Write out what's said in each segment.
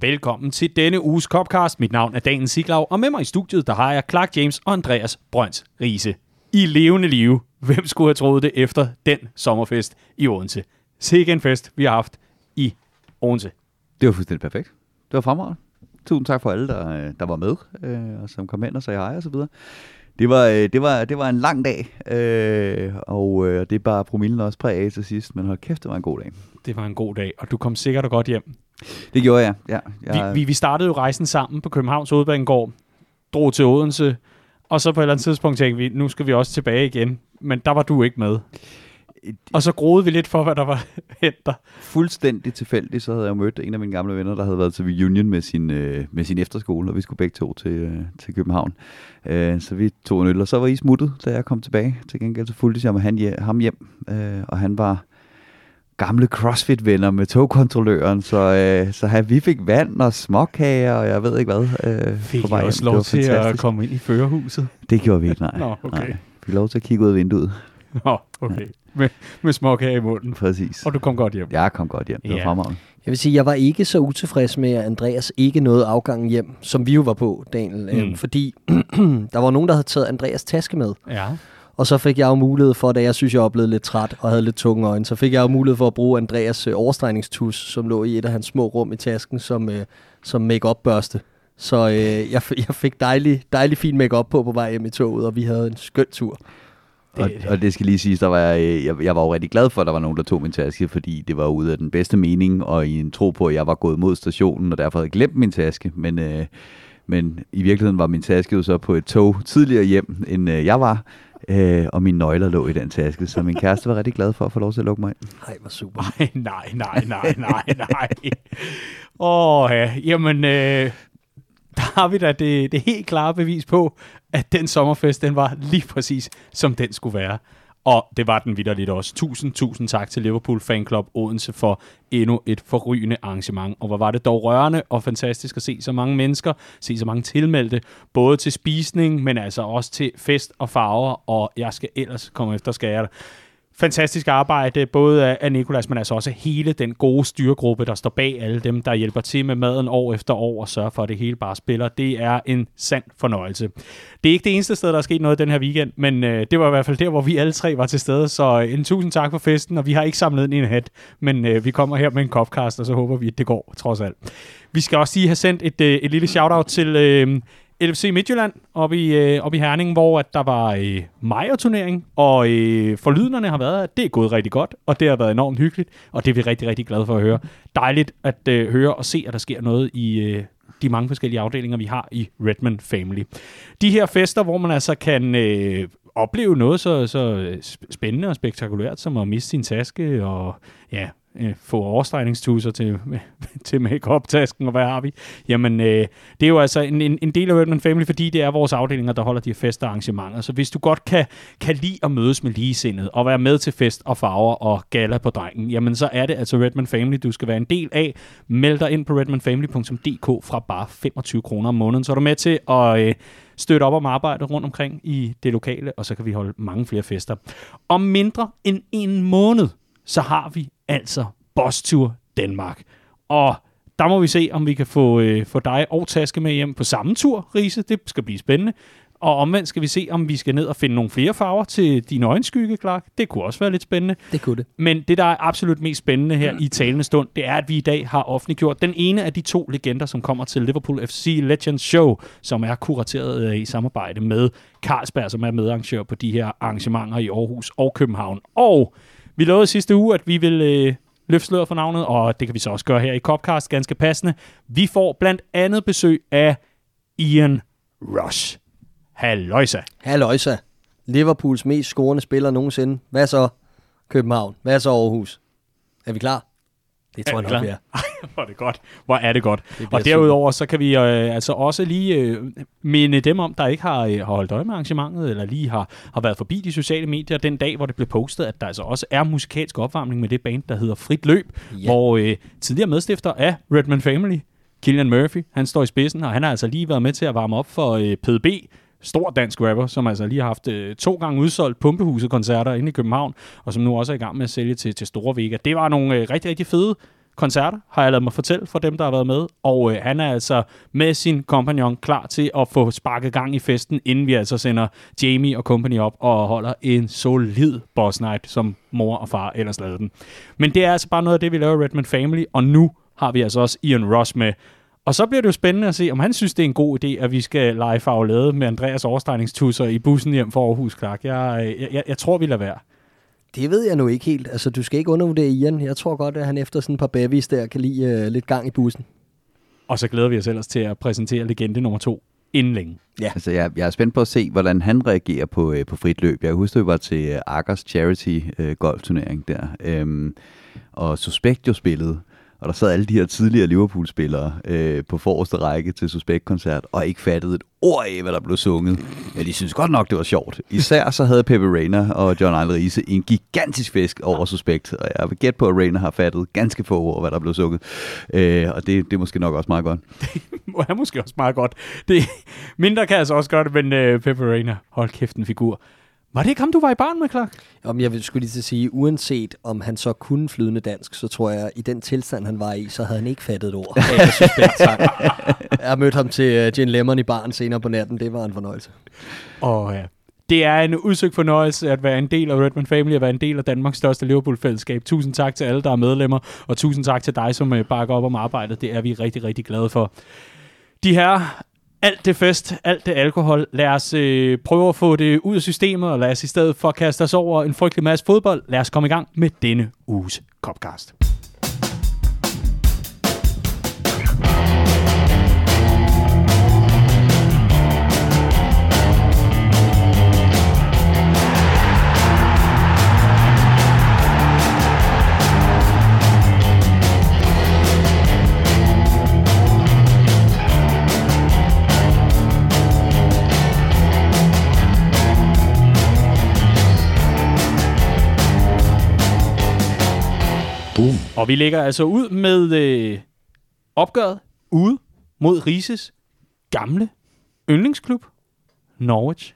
Velkommen til denne uges Copcast. Mit navn er Daniel Siglaug, og med mig i studiet, der har jeg Clark James og Andreas Brøns Riese. I levende live. Hvem skulle have troet det efter den sommerfest i Odense? Sikke en fest, vi har haft i Odense. Det var fuldstændig perfekt. Det var fremragende. Tusind tak for alle, der, øh, der var med, øh, og som kom hen og sagde hej og så videre. Det var, øh, det var, det var en lang dag, øh, og øh, det er bare promillen også præg af til sidst, men hold kæft, det var en god dag. Det var en god dag, og du kom sikkert og godt hjem. Det gjorde jeg, ja. Jeg... Vi, vi, vi startede jo rejsen sammen på Københavns Hovedbanegård, drog til Odense, og så på et eller andet tidspunkt tænkte vi, nu skal vi også tilbage igen. Men der var du ikke med. Og så groede vi lidt for, hvad der var hent der. Fuldstændig tilfældigt, så havde jeg mødt en af mine gamle venner, der havde været til reunion med sin, øh, med sin efterskole, og vi skulle begge to til, øh, til København. Øh, så vi tog en øl, og så var I smuttet, da jeg kom tilbage. Til gengæld så fulgte jeg med han, ham hjem, øh, og han var gamle CrossFit-venner med togkontrolløren, så, øh, så her, vi fik vand og småkager, og jeg ved ikke hvad. Øh, fik I også lov til fantastisk. at komme ind i førerhuset? Det gjorde vi ikke, nej. Nå, okay. nej. Vi fik lov til at kigge ud af vinduet. Nå, okay. Ja. Med, med småkager i munden. Præcis. Og du kom godt hjem. Jeg kom godt hjem. Det var ja. fremragende. Jeg vil sige, jeg var ikke så utilfreds med, at Andreas ikke nåede afgangen hjem, som vi jo var på, Daniel. Mm. Øhm, fordi der var nogen, der havde taget Andreas taske med. Ja. Og så fik jeg jo mulighed for, da jeg synes, jeg var blevet lidt træt og havde lidt tunge øjne, så fik jeg jo mulighed for at bruge Andreas øh, overstregningstus, som lå i et af hans små rum i tasken, som, øh, som make-up børste. Så øh, jeg, jeg fik dejlig, dejlig fin make-up på på vej hjem i toget, og vi havde en skøn tur. Det, og, og det skal lige siges, der var jeg, øh, jeg, jeg var jo rigtig glad for, at der var nogen, der tog min taske, fordi det var ude af den bedste mening, og i en tro på, at jeg var gået mod stationen, og derfor havde glemt min taske. Men, øh, men i virkeligheden var min taske jo så på et tog tidligere hjem, end øh, jeg var øh, og mine nøgler lå i den taske, så min kæreste var rigtig glad for at få lov til at lukke mig ind. Nej, hvor super. Nej, nej, nej, nej, nej, nej. Åh, oh, ja. jamen, øh, der har vi da det, det helt klare bevis på, at den sommerfest, den var lige præcis, som den skulle være. Og det var den vidderligt også. Tusind, tusind tak til Liverpool Fan Club Odense for endnu et forrygende arrangement. Og hvor var det dog rørende og fantastisk at se så mange mennesker, se så mange tilmeldte, både til spisning, men altså også til fest og farver. Og jeg skal ellers komme efter skære fantastisk arbejde, både af Nikolas, men altså også hele den gode styregruppe, der står bag alle dem, der hjælper til med maden år efter år og sørger for, at det hele bare spiller. Det er en sand fornøjelse. Det er ikke det eneste sted, der er sket noget den her weekend, men øh, det var i hvert fald der, hvor vi alle tre var til stede. Så øh, en tusind tak for festen, og vi har ikke samlet en hat, men øh, vi kommer her med en kopkast, og så håber vi, at det går trods alt. Vi skal også lige have sendt et, øh, et lille shout-out til øh, LFC Midtjylland op i, øh, op i Herning, hvor at der var øh, Majer-turnering, og øh, forlydnerne har været, at det er gået rigtig godt, og det har været enormt hyggeligt, og det er vi rigtig, rigtig glade for at høre. Dejligt at øh, høre og se, at der sker noget i øh, de mange forskellige afdelinger, vi har i Redmond Family. De her fester, hvor man altså kan øh, opleve noget så, så øh, spændende og spektakulært, som at miste sin taske, og ja, øh, få overstregningstuser til, til make-up-tasken, og hvad har vi? Jamen, øh, det er jo altså en, en, en del af Redman Family, fordi det er vores afdelinger, der holder de her fester og arrangementer. Så hvis du godt kan, kan lide at mødes med ligesindet, og være med til fest og farver og gala på drengen, jamen så er det altså Redman Family, du skal være en del af. Meld dig ind på redmanfamily.dk fra bare 25 kroner om måneden, så er du med til at... Øh, støtte op om arbejdet rundt omkring i det lokale, og så kan vi holde mange flere fester. Om mindre end en måned, så har vi altså Boss Tour Danmark. Og der må vi se, om vi kan få, øh, få dig og Taske med hjem på samme tur, Riese. Det skal blive spændende. Og omvendt skal vi se, om vi skal ned og finde nogle flere farver til din øjenskygge, Clark. Det kunne også være lidt spændende. Det kunne det. Men det, der er absolut mest spændende her i talende stund, det er, at vi i dag har offentliggjort den ene af de to legender, som kommer til Liverpool FC Legends Show, som er kurateret øh, i samarbejde med Carlsberg, som er medarrangør på de her arrangementer i Aarhus og København. Og vi lovede sidste uge, at vi vil øh, løfte sløret for navnet, og det kan vi så også gøre her i Copcast ganske passende. Vi får blandt andet besøg af Ian Rush. Halløjsa. Halløjsa. Liverpools mest scorende spiller nogensinde. Hvad så København? Hvad så Aarhus? Er vi klar? Det tror jeg nok, vi er. Hvor er det godt. Hvor er det godt. Det og derudover, så kan vi øh, altså også lige øh, minde dem om, der ikke har, øh, har holdt øje med arrangementet, eller lige har, har været forbi de sociale medier den dag, hvor det blev postet, at der altså også er musikalsk opvarmning med det band, der hedder Frit Løb, ja. hvor øh, tidligere medstifter af Redman Family, Killian Murphy, han står i spidsen, og han har altså lige været med til at varme op for øh, PDB, stor dansk rapper, som altså lige har haft øh, to gange udsolgt pumpehuset koncerter inde i København, og som nu også er i gang med at sælge til, til Store Vega. Det var nogle øh, rigtig, rigtig fede koncerter, har jeg lavet mig fortælle for dem, der har været med. Og øh, han er altså med sin kompagnon klar til at få sparket gang i festen, inden vi altså sender Jamie og company op og holder en solid boss night, som mor og far ellers lavede den. Men det er altså bare noget af det, vi laver i Redman Family, og nu har vi altså også Ian Ross med. Og så bliver det jo spændende at se, om han synes, det er en god idé, at vi skal lege farvelade med Andreas overstregningstusser i bussen hjem for Aarhus Clark. Jeg, jeg, jeg, jeg tror, vi lader være. Det ved jeg nu ikke helt. Altså, du skal ikke undervurdere Ian. Jeg tror godt, at han efter sådan et par bevis der kan lide uh, lidt gang i bussen. Og så glæder vi os ellers til at præsentere legende nummer to inden længe. Ja. Altså, jeg, jeg er spændt på at se, hvordan han reagerer på, øh, på frit løb. Jeg husker, vi var til øh, Akers Charity øh, golfturnering der, øhm, og Suspect jo spillede. Og der sad alle de her tidligere Liverpool-spillere øh, på forreste række til Suspekt-koncert, og ikke fattede et ord af, hvad der blev sunget. Men de synes godt nok, det var sjovt. Især så havde Pepe Reina og John Arne Riese en gigantisk fisk over Suspekt, og jeg vil gætte på, at Reina har fattet ganske få ord, hvad der blev sunget. Øh, og det, det er måske nok også meget godt. det er måske også meget godt. Det, mindre kan altså også gøre det, men øh, Pepe Reina, hold kæft en figur. Var det ikke ham, du var i barn med, Clark? Om jeg skulle lige til at sige, uanset om han så kunne flydende dansk, så tror jeg, i den tilstand, han var i, så havde han ikke fattet et ord. jeg har mødt ham til uh, Gin Lemon i barn senere på natten. Det var en fornøjelse. Og ja, det er en udsøgt fornøjelse at være en del af Redman Family, at være en del af Danmarks største Liverpool-fællesskab. Tusind tak til alle, der er medlemmer, og tusind tak til dig, som øh, bakker op om arbejdet. Det er vi rigtig, rigtig glade for. De her alt det fest, alt det alkohol. Lad os øh, prøve at få det ud af systemet, og lad os i stedet for at kaste os over en frygtelig masse fodbold, lad os komme i gang med denne uges Copcast. Boom. Og vi lægger altså ud med øh, opgøret ude mod Rises gamle yndlingsklub, Norwich.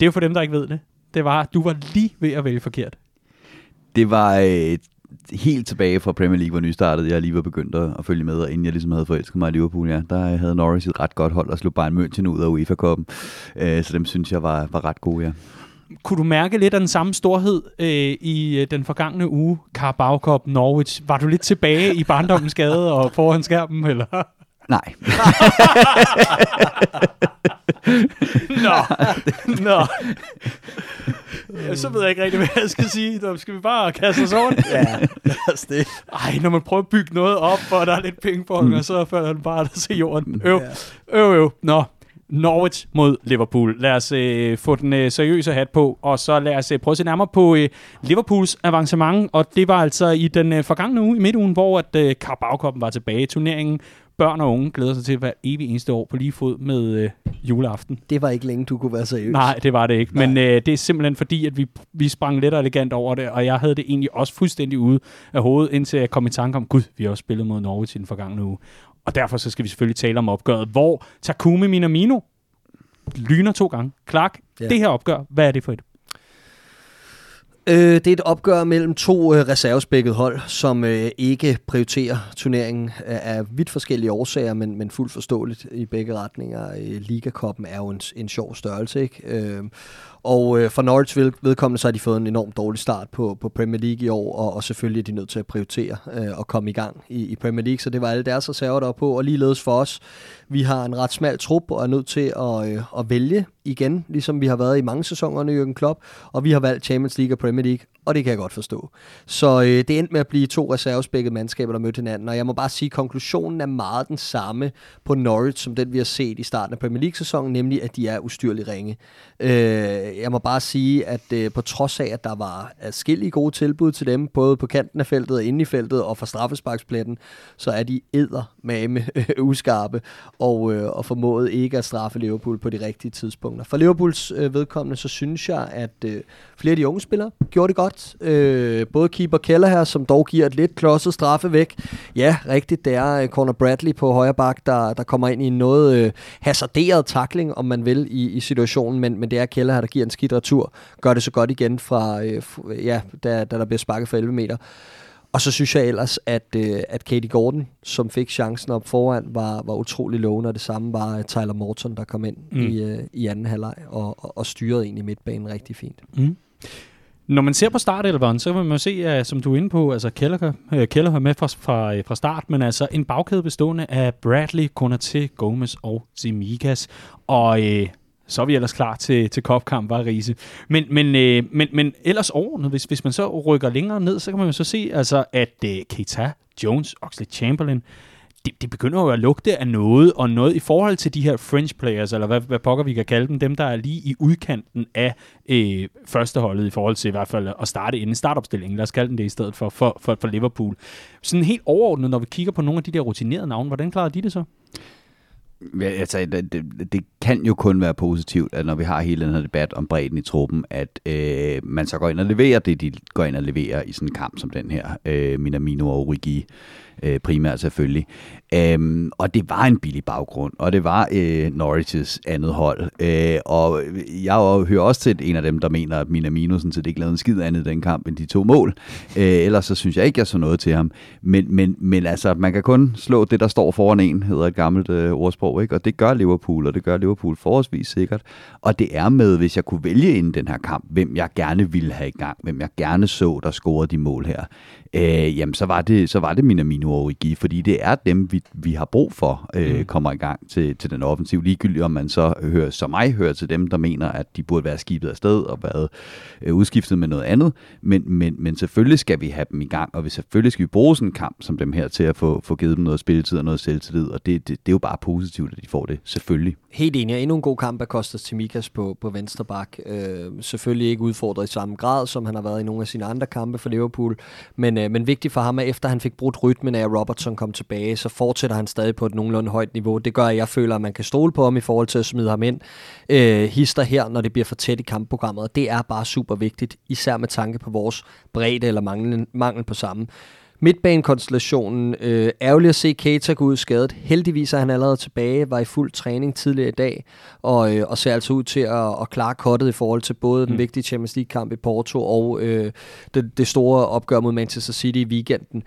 Det er jo for dem, der ikke ved det. Det var, du var lige ved at vælge forkert. Det var øh, helt tilbage fra Premier League, hvor nystartet jeg lige var begyndt at følge med, og inden jeg ligesom havde forelsket mig i Liverpool, ja, der havde Norwich et ret godt hold og slog Bayern München ud af UEFA-koppen. Øh, så dem synes jeg var, var ret gode, ja kunne du mærke lidt af den samme storhed øh, i øh, den forgangne uge, Carabao Cup Norwich? Var du lidt tilbage i barndommens gade og foran skærmen, eller? Nej. Nå. Nå. Så ved jeg ikke rigtig, hvad jeg skal sige. Så skal vi bare kaste os over Ja, lad os det. Ej, når man prøver at bygge noget op, og der er lidt pingpong, mm. og så falder den bare til jorden. Øv, øv, øv. Nå, Norwich mod Liverpool. Lad os øh, få den øh, seriøse hat på, og så lad os øh, prøve at se nærmere på øh, Liverpools avancement, og det var altså i den øh, forgangne uge i midtugen, hvor at øh, Carabao var tilbage i turneringen. Børn og unge glæder sig til hver evig eneste år på lige fod med øh, juleaften. Det var ikke længe, du kunne være seriøs. Nej, det var det ikke. Nej. Men øh, det er simpelthen fordi, at vi, vi sprang lidt elegant over det, og jeg havde det egentlig også fuldstændig ude af hovedet, indtil jeg kom i tanke om, gud, vi har også spillet mod Norwich i den forgangne uge. Og derfor så skal vi selvfølgelig tale om opgøret, hvor Takumi Minamino lyner to gange. Clark, ja. det her opgør, hvad er det for et? Øh, det er et opgør mellem to øh, reservespækket hold, som øh, ikke prioriterer turneringen af, af vidt forskellige årsager, men, men fuldt forståeligt i begge retninger. Øh, Ligakoppen er jo en, en sjov størrelse, ikke? Øh, og øh, for Norwich vedkommende, så har de fået en enormt dårlig start på, på Premier League i år, og, og selvfølgelig er de nødt til at prioritere øh, og komme i gang i, i Premier League, så det var alle deres reserver der på, og ligeledes for os. Vi har en ret smal trup og er nødt til at, øh, at vælge igen, ligesom vi har været i mange sæsoner i Jürgen Klopp, og vi har valgt Champions League og Premier League, og det kan jeg godt forstå. Så øh, det endte med at blive to reservespækkede mandskaber, der mødte hinanden, og jeg må bare sige, at konklusionen er meget den samme på Norwich, som den vi har set i starten af Premier League-sæsonen, nemlig at de er ustyrligt ringe. Øh, Øh, jeg må bare sige, at øh, på trods af, at der var adskillige gode tilbud til dem, både på kanten af feltet og inde i feltet og fra straffesparkspletten, så er de æder med øh, uskarpe og, øh, og formået ikke at straffe Liverpool på de rigtige tidspunkter. For Liverpools øh, vedkommende, så synes jeg, at øh, flere af de unge spillere gjorde det godt. Øh, både keeper Keller her, som dog giver et lidt klodset straffe væk. Ja, rigtigt, det er øh, Conor Bradley på højre bak, der, der kommer ind i en noget øh, hasarderet takling, om man vil, i, i situationen, men, men det er Keller her, der giver en skidt retur. Gør det så godt igen fra, øh, ja, da, da der bliver sparket for 11 meter. Og så synes jeg ellers, at, øh, at Katie Gordon, som fik chancen op foran, var, var utrolig lovende, og det samme var Tyler Morton, der kom ind mm. i, øh, i anden halvleg og, og, og styrede egentlig midtbanen rigtig fint. Mm. Når man ser på startelveren, så vil man se, uh, som du er inde på, altså Keller, uh, Keller er med fra, fra, fra start, men altså en bagkæde bestående af Bradley, Konaté, Gomez og Zimikas. Og uh, så er vi ellers klar til, til kopkamp, var Riese. Men, men, øh, men, men ellers overordnet, hvis, hvis man så rykker længere ned, så kan man jo så se, altså, at øh, Keita, Jones, Oxley Chamberlain, det, det begynder jo at lugte af noget, og noget i forhold til de her French players, eller hvad, hvad pokker vi kan kalde dem, dem der er lige i udkanten af øh, førsteholdet i forhold til i hvert fald at starte inden startopstillingen, lad os kalde den det i stedet for, for, for, for Liverpool. Sådan helt overordnet, når vi kigger på nogle af de der rutinerede navne, hvordan klarer de det så? Ja, altså, det, det, det kan jo kun være positivt, at når vi har hele den her debat om bredden i truppen, at øh, man så går ind og leverer det, de går ind og leverer i sådan en kamp som den her, øh, Minamino og Origi. øh, Øh, primært selvfølgelig. Øhm, og det var en billig baggrund, og det var øh, Norwich's andet hold. Øh, og jeg hører også til en af dem, der mener, at Minamino sådan set ikke lavede en skid andet i den kamp end de to mål. Øh, ellers så synes jeg ikke, jeg så noget til ham. Men, men, men altså, man kan kun slå det, der står foran en, hedder et gammelt øh, ordsprog, ikke? og det gør Liverpool, og det gør Liverpool forholdsvis sikkert. Og det er med, hvis jeg kunne vælge inden den her kamp, hvem jeg gerne ville have i gang, hvem jeg gerne så, der scorede de mål her, øh, jamen så var det, så var det Minamino og Origi, fordi det er dem, vi, vi har brug for, øh, mm. kommer i gang til, til den offensiv. Ligegyldigt om man så hører, som mig hører til dem, der mener, at de burde være skibet afsted og været øh, udskiftet med noget andet. Men, men, men selvfølgelig skal vi have dem i gang, og vi selvfølgelig skal vi bruge sådan en kamp som dem her til at få, få givet dem noget spilletid og noget selvtillid, og det, det, det er jo bare positivt, at de får det, selvfølgelig. Helt enig, endnu en god kamp af Kostas Timikas på, på venstre bak. Øh, selvfølgelig ikke udfordret i samme grad, som han har været i nogle af sine andre kampe for Liverpool, men, øh, men vigtigt for ham, er, efter han fik brudt rytmen af, at Robertson kom tilbage, så fortsætter han stadig på et nogenlunde højt niveau. Det gør, at jeg føler, at man kan stole på ham i forhold til at smide ham ind. Øh, hister her, når det bliver for tæt i kampprogrammet, og det er bare super vigtigt, især med tanke på vores bredde eller mangel, mangel på samme. Midtbanekonstellationen. Øh, ærgerligt at se Keita gå ud skadet. Heldigvis er han allerede tilbage, var i fuld træning tidligere i dag, og, øh, og ser altså ud til at, at klare kottet i forhold til både den mm. vigtige Champions League-kamp i Porto og øh, det, det store opgør mod Manchester City i weekenden.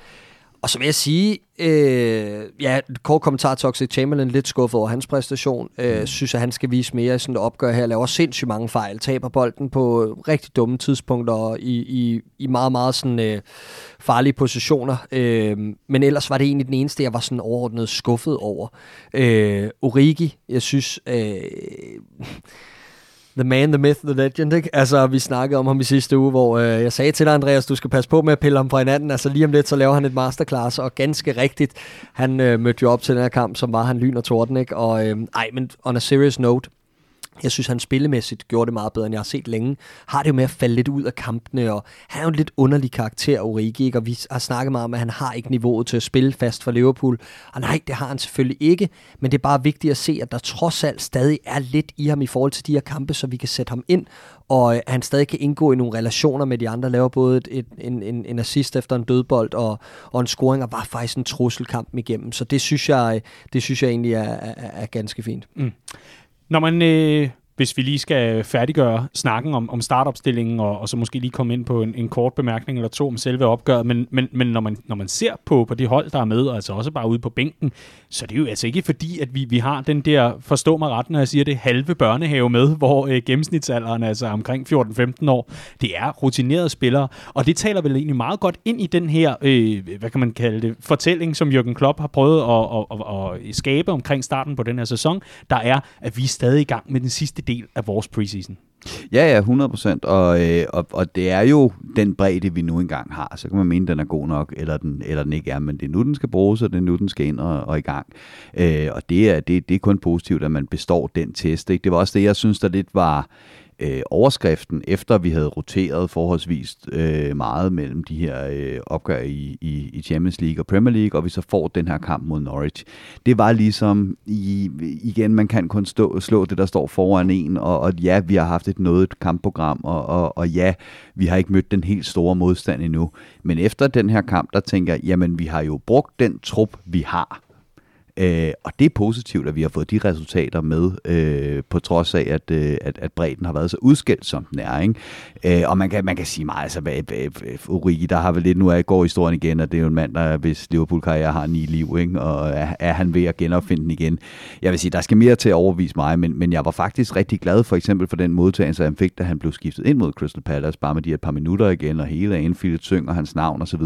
Og så vil jeg sige, øh, ja, kort kommentar til Oxley Chamberlain, lidt skuffet over hans præstation. Øh, mm. Synes, at han skal vise mere i sådan et opgør her. Laver sindssygt mange fejl. Taber bolden på rigtig dumme tidspunkter og i, i, i meget, meget sådan, øh, farlige positioner. Øh, men ellers var det egentlig den eneste, jeg var sådan overordnet skuffet over. Øh, Origi, jeg synes... Øh, The man, the myth, the legend, ikke? Altså, vi snakkede om ham i sidste uge, hvor øh, jeg sagde til dig, Andreas, du skal passe på med at pille ham fra hinanden. Altså, lige om lidt, så laver han et masterclass, og ganske rigtigt, han øh, mødte jo op til den her kamp, som var han lyn og torden, ikke? Og øh, ej, men on a serious note, jeg synes, han spillemæssigt gjorde det meget bedre, end jeg har set længe. Har det jo med at falde lidt ud af kampene, og han er jo en lidt underlig karakter, Origi, ikke? og vi har snakket meget om, at han har ikke niveauet til at spille fast for Liverpool. Og nej, det har han selvfølgelig ikke, men det er bare vigtigt at se, at der trods alt stadig er lidt i ham i forhold til de her kampe, så vi kan sætte ham ind, og øh, at han stadig kan indgå i nogle relationer med de andre, laver både et, et, en, en, en assist efter en dødbold og, og en scoring, og var faktisk en trusselkamp igennem. Så det synes jeg, øh, det synes jeg egentlig er, er, er ganske fint. Mm. Når man, øh, hvis vi lige skal færdiggøre snakken om, om startopstillingen, og, og så måske lige komme ind på en, en kort bemærkning eller to om selve opgøret, men, men, men når, man, når man ser på, på de hold, der er med, og altså også bare ude på bænken, så det er jo altså ikke fordi, at vi, vi har den der, forstå mig ret, når jeg siger det, halve børnehave med, hvor øh, gennemsnitsalderen er altså omkring 14-15 år. Det er rutinerede spillere, og det taler vel egentlig meget godt ind i den her, øh, hvad kan man kalde det, fortælling, som Jürgen Klopp har prøvet at, at, at, at skabe omkring starten på den her sæson, der er, at vi er stadig i gang med den sidste del af vores preseason. Ja, ja, 100 procent. Og, øh, og, og det er jo den bredde, vi nu engang har. Så kan man mene, den er god nok, eller den, eller den ikke er. Men det er nu, den skal bruges, og det er nu, den skal ind og, og i gang. Øh, og det er, det, det er kun positivt, at man består den test. Ikke? Det var også det, jeg synes, der lidt var øh, overskriften, efter vi havde roteret forholdsvis øh, meget mellem de her øh, opgør i, i, i Champions League og Premier League, og vi så får den her kamp mod Norwich. Det var ligesom, i, igen, man kan kun stå, slå det, der står foran en, og, og ja, vi har haft et noget kampprogram, og, og, og ja, vi har ikke mødt den helt store modstand endnu. Men efter den her kamp, der tænker jeg, jamen, vi har jo brugt den trup, vi har Øh, og det er positivt, at vi har fået de resultater med, øh, på trods af, at, øh, at, at bredden har været så udskilt, som den er. Ikke? Øh, og man kan, man kan sige meget, altså Origi, der har vel lidt, nu er går historien igen, at det er jo en mand, der hvis Liverpool-karriere har ni liv, ikke? og er, er han ved at genopfinde den igen. Jeg vil sige, der skal mere til at overvise mig, men, men jeg var faktisk rigtig glad for eksempel for den modtagelse, han fik, da han blev skiftet ind mod Crystal Palace, bare med de et par minutter igen, og hele Anfield synger hans navn osv.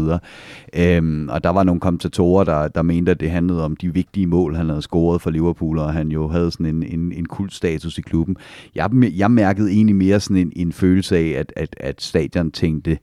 Øhm, og der var nogle kommentatorer, der, der mente, at det handlede om de vigtige mål, han havde scoret for Liverpool, og han jo havde sådan en, en, en kult status i klubben. Jeg, jeg mærkede egentlig mere sådan en, en følelse af, at, at, at stadion tænkte,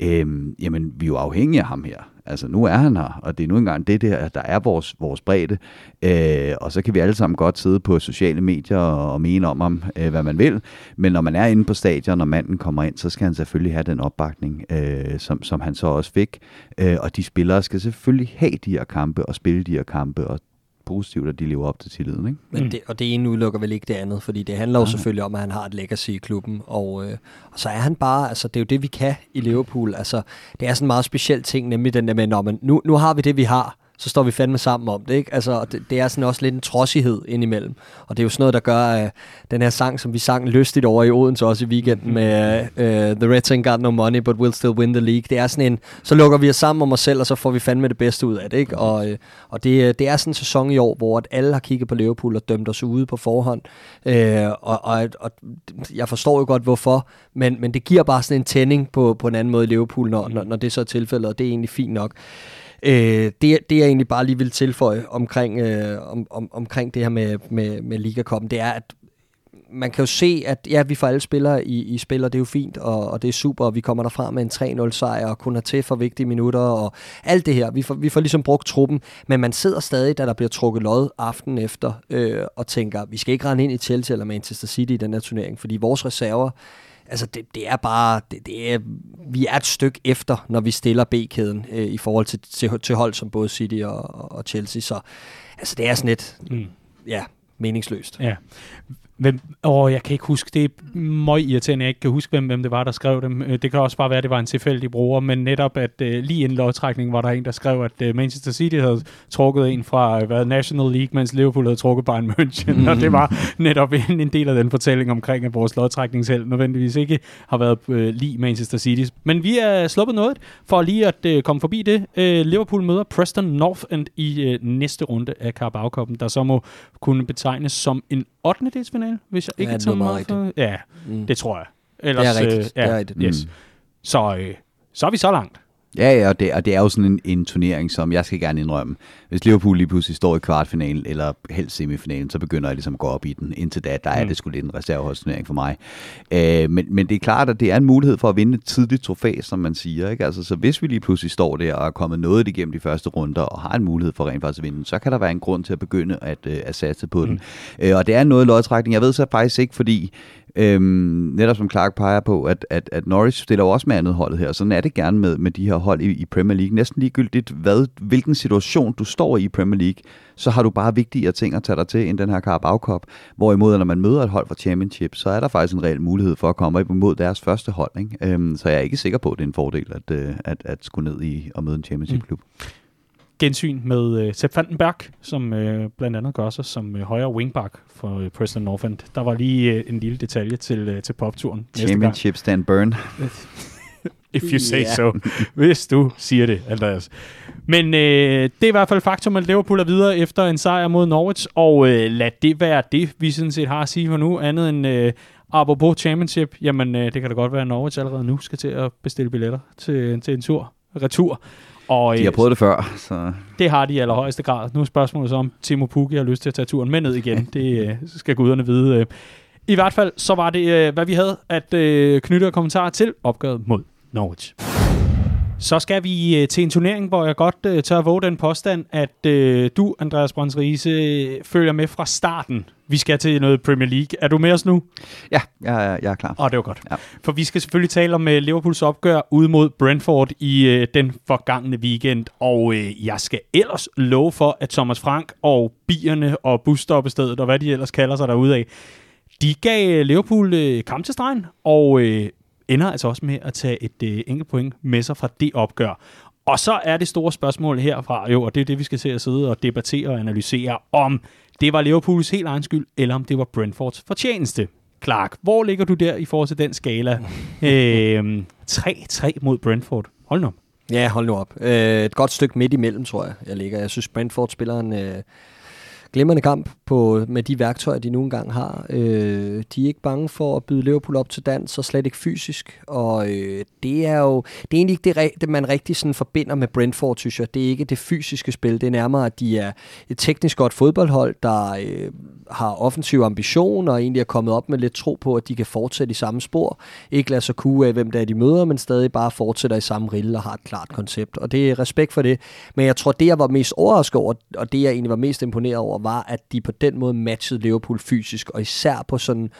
øhm, jamen, vi er jo afhængige af ham her. Altså, nu er han her, og det er nu engang det der, der er vores, vores bredde. Øh, og så kan vi alle sammen godt sidde på sociale medier og, og mene om ham, øh, hvad man vil. Men når man er inde på stadion, og manden kommer ind, så skal han selvfølgelig have den opbakning, øh, som, som han så også fik. Øh, og de spillere skal selvfølgelig have de her kampe og spille de her kampe, og positivt, at de lever op til tilliden. Ikke? Men mm. det, og det ene udelukker vel ikke det andet, fordi det handler jo ja. selvfølgelig om, at han har et legacy i klubben, og, øh, og så er han bare, altså det er jo det, vi kan i Liverpool. Altså, det er sådan en meget speciel ting, nemlig den der med, når man, nu, nu har vi det, vi har, så står vi fandme sammen om det. Ikke? Altså, det, det er sådan også lidt en trodsighed indimellem. Og det er jo sådan noget, der gør uh, den her sang, som vi sang lystigt over i Odense også i weekenden med uh, The Reds ain't got no money, but we'll still win the league. Det er sådan en, så lukker vi os sammen om os selv, og så får vi fandme det bedste ud af det. Ikke? Og, uh, og det, det er sådan en sæson i år, hvor at alle har kigget på Liverpool og dømt os ude på forhånd. Uh, og, og, og jeg forstår jo godt, hvorfor, men, men det giver bare sådan en tænding på, på en anden måde i Liverpool, når, når, når det så er tilfældet, og det er egentlig fint nok. Øh, det, det jeg egentlig bare lige vil tilføje omkring, øh, om, om, omkring det her med, med, med Ligakoppen, det er, at man kan jo se, at ja, vi får alle spillere i, i spil, og det er jo fint, og, og det er super, og vi kommer derfra med en 3-0 sejr, og kun har til for vigtige minutter, og alt det her. Vi får, vi får ligesom brugt truppen, men man sidder stadig, da der bliver trukket lod aften efter, øh, og tænker, vi skal ikke rende ind i Chelsea eller Manchester City i den her turnering, fordi vores reserver, altså det, det er bare, det, det er, vi er et stykke efter, når vi stiller B-kæden øh, i forhold til, til, til hold som både City og, og Chelsea, så altså det er sådan lidt, mm. ja, meningsløst. Ja. Hvem, åh, jeg kan ikke huske, det er meget irriterende, jeg ikke kan huske, hvem, hvem det var, der skrev dem. Øh, det kan også bare være, at det var en tilfældig bruger, men netop, at uh, lige inden lodtrækningen var der en, der skrev, at uh, Manchester City havde trukket en fra uh, hvad, National League, mens Liverpool havde trukket Bayern München, mm. og det var netop en, en del af den fortælling omkring, at vores lodtrækningsheld nødvendigvis ikke har været uh, lige Manchester City. Men vi er sluppet noget for lige at uh, komme forbi det. Uh, Liverpool møder Preston North End i uh, næste runde af Carabao Cup'en, der så må kunne betegnes som en 8. delsfinale, hvis jeg ikke ja, tager meget for... Ja, mm. det tror jeg. Ellers, det er rigtigt. Øh, ja, det er rigtigt. Yes. Mm. Så, øh, så er vi så langt. Ja, ja og, det, og det er jo sådan en, en turnering, som jeg skal gerne indrømme. Hvis Liverpool lige pludselig står i kvartfinalen, eller helst semifinalen, så begynder jeg ligesom at gå op i den. Indtil da, der er mm. det sgu lidt en reserveholdsturnering for mig. Øh, men, men det er klart, at det er en mulighed for at vinde et tidligt trofæ, som man siger. Ikke? Altså, så hvis vi lige pludselig står der og er kommet noget igennem de første runder, og har en mulighed for rent faktisk at vinde, så kan der være en grund til at begynde at, øh, at satse på mm. den. Øh, og det er noget lodtrækning. Jeg ved så faktisk ikke, fordi Øhm, netop som Clark peger på, at, at, at Norwich stiller jo også med andet holdet her. Sådan er det gerne med, med de her hold i, i Premier League. Næsten ligegyldigt, hvad, hvilken situation du står i Premier League, så har du bare vigtigere ting at tage dig til end den her Carabao Cup. Hvorimod, når man møder et hold fra Championship, så er der faktisk en reel mulighed for at komme op imod deres første hold. Ikke? Øhm, så jeg er ikke sikker på, at det er en fordel at, øh, at, at skulle ned i og møde en Championship-klub. Mm gensyn med øh, Sepp Vandenberg, som øh, blandt andet gør sig som øh, højre wingback for øh, Preston North End. Der var lige øh, en lille detalje til, øh, til popturen. Championship stand burn. If you say yeah. so. Hvis du siger det, Andreas. Men øh, det er i hvert fald faktum, at Liverpool er videre efter en sejr mod Norwich, og øh, lad det være det, vi sådan set har at sige for nu, andet end øh, apropos championship, jamen øh, det kan da godt være, at Norwich allerede nu skal til at bestille billetter til, til en tur, retur. Og, de har øh, prøvet det før. Så. Det har de i allerhøjeste grad. Nu er spørgsmålet så, om Timo Pukki har lyst til at tage turen med ned igen. Det øh, skal guderne vide. Øh. I hvert fald, så var det, hvad vi havde at knytte kommentarer til opgøret mod Norwich. Så skal vi til en turnering, hvor jeg godt tør at våge den påstand, at du, Andreas Brøns Riese, følger med fra starten vi skal til noget Premier League. Er du med os nu? Ja, jeg, er, jeg er klar. Åh, det var godt. Ja. For vi skal selvfølgelig tale om uh, Liverpools opgør ud mod Brentford i uh, den forgangne weekend. Og uh, jeg skal ellers love for, at Thomas Frank og bierne og busstoppestedet og hvad de ellers kalder sig derude af, de gav Liverpool kamp til stregen, og ender altså også med at tage et uh, enkelt point med sig fra det opgør. Og så er det store spørgsmål herfra, jo, og det er det, vi skal se at sidde og debattere og analysere, om det var Liverpools helt egen skyld, eller om det var Brentfords fortjeneste. Clark, hvor ligger du der i forhold til den skala? øh, 3-3 mod Brentford. Hold nu op. Ja, hold nu op. Øh, et godt stykke midt imellem, tror jeg, jeg ligger. Jeg synes, Brentford spiller en øh, glimrende kamp på, med de værktøjer, de nu engang har. Øh, de er ikke bange for at byde Liverpool op til dans, og slet ikke fysisk. Og øh, det er jo det er egentlig ikke det, det, man rigtig sådan forbinder med Brentford, synes jeg. Det er ikke det fysiske spil. Det er nærmere, at de er et teknisk godt fodboldhold, der øh, har offensiv ambition, og egentlig er kommet op med lidt tro på, at de kan fortsætte i samme spor. Ikke lade sig kue af, hvem det er, de møder, men stadig bare fortsætter i samme rille og har et klart koncept. Og det er respekt for det. Men jeg tror, det jeg var mest overrasket over, og det jeg egentlig var mest imponeret over, var, at de på den måde matchede Liverpool fysisk, og især på sådan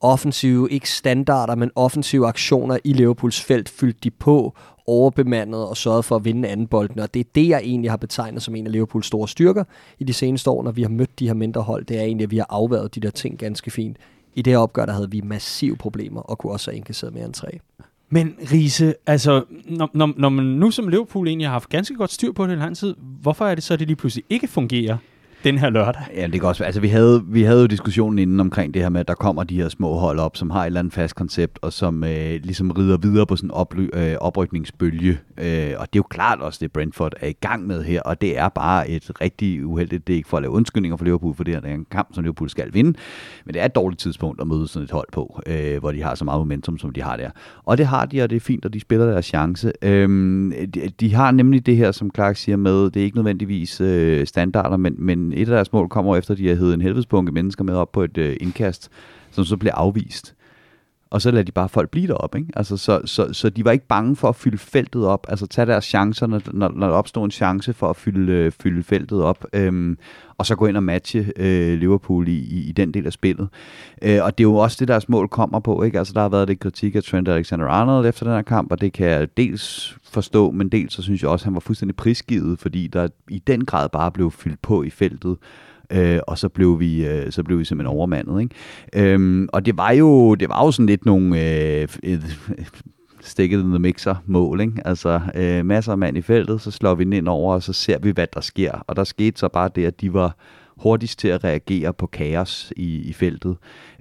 offensive, ikke standarder, men offensive aktioner i Liverpools felt fyldte de på, overbemandet og sørget for at vinde anden bolden. Og det er det, jeg egentlig har betegnet som en af Liverpools store styrker i de seneste år, når vi har mødt de her mindre hold. Det er egentlig, at vi har afværet de der ting ganske fint. I det her opgør, der havde vi massive problemer, og kunne også have indkasseret mere end tre. Men Riese, altså, når, når, når man nu som Liverpool egentlig har haft ganske godt styr på det i lang tid, hvorfor er det så, at det lige pludselig ikke fungerer? Den her lørdag. Ja, det kan også Altså, vi havde, vi havde jo diskussionen inden omkring det her med, at der kommer de her små hold op, som har et eller andet fast koncept, og som øh, ligesom rider videre på sådan en oply- øh, oprykningsbølge. Øh, og det er jo klart også, det Brentford er i gang med her, og det er bare et rigtig uheldigt, det er ikke for at lave undskyldninger for Liverpool, for det er en kamp, som Liverpool skal vinde, men det er et dårligt tidspunkt at møde sådan et hold på, øh, hvor de har så meget momentum, som de har der. Og det har de, og det er fint, og de spiller deres chance. Øh, de, de har nemlig det her, som Clark siger med, det er ikke nødvendigvis øh, standarder, men, men et af deres mål kommer efter, at de har heddet en helvedespunke mennesker med op på et øh, indkast, som så bliver afvist. Og så lader de bare folk blive deroppe. Ikke? Altså, så, så, så de var ikke bange for at fylde feltet op, altså tage deres chancer, når, når, når der opstod en chance for at fylde, øh, fylde feltet op, øhm, og så gå ind og matche øh, Liverpool i, i, i den del af spillet. Øh, og det er jo også det, deres mål kommer på. Ikke? Altså, der har været lidt kritik af Trent Alexander-Arnold efter den her kamp, og det kan jeg dels forstå, men dels så synes jeg også, at han var fuldstændig prisgivet, fordi der i den grad bare blev fyldt på i feltet øh, og så blev vi øh, så blev vi simpelthen overmandet, ikke? Øhm, og det var jo det var jo sådan lidt nogle øh, stikket in the mixer mål, ikke? Altså øh, masser af mand i feltet, så slår vi den ind over, og så ser vi, hvad der sker. Og der skete så bare det, at de var hurtigst til at reagere på kaos i, i feltet.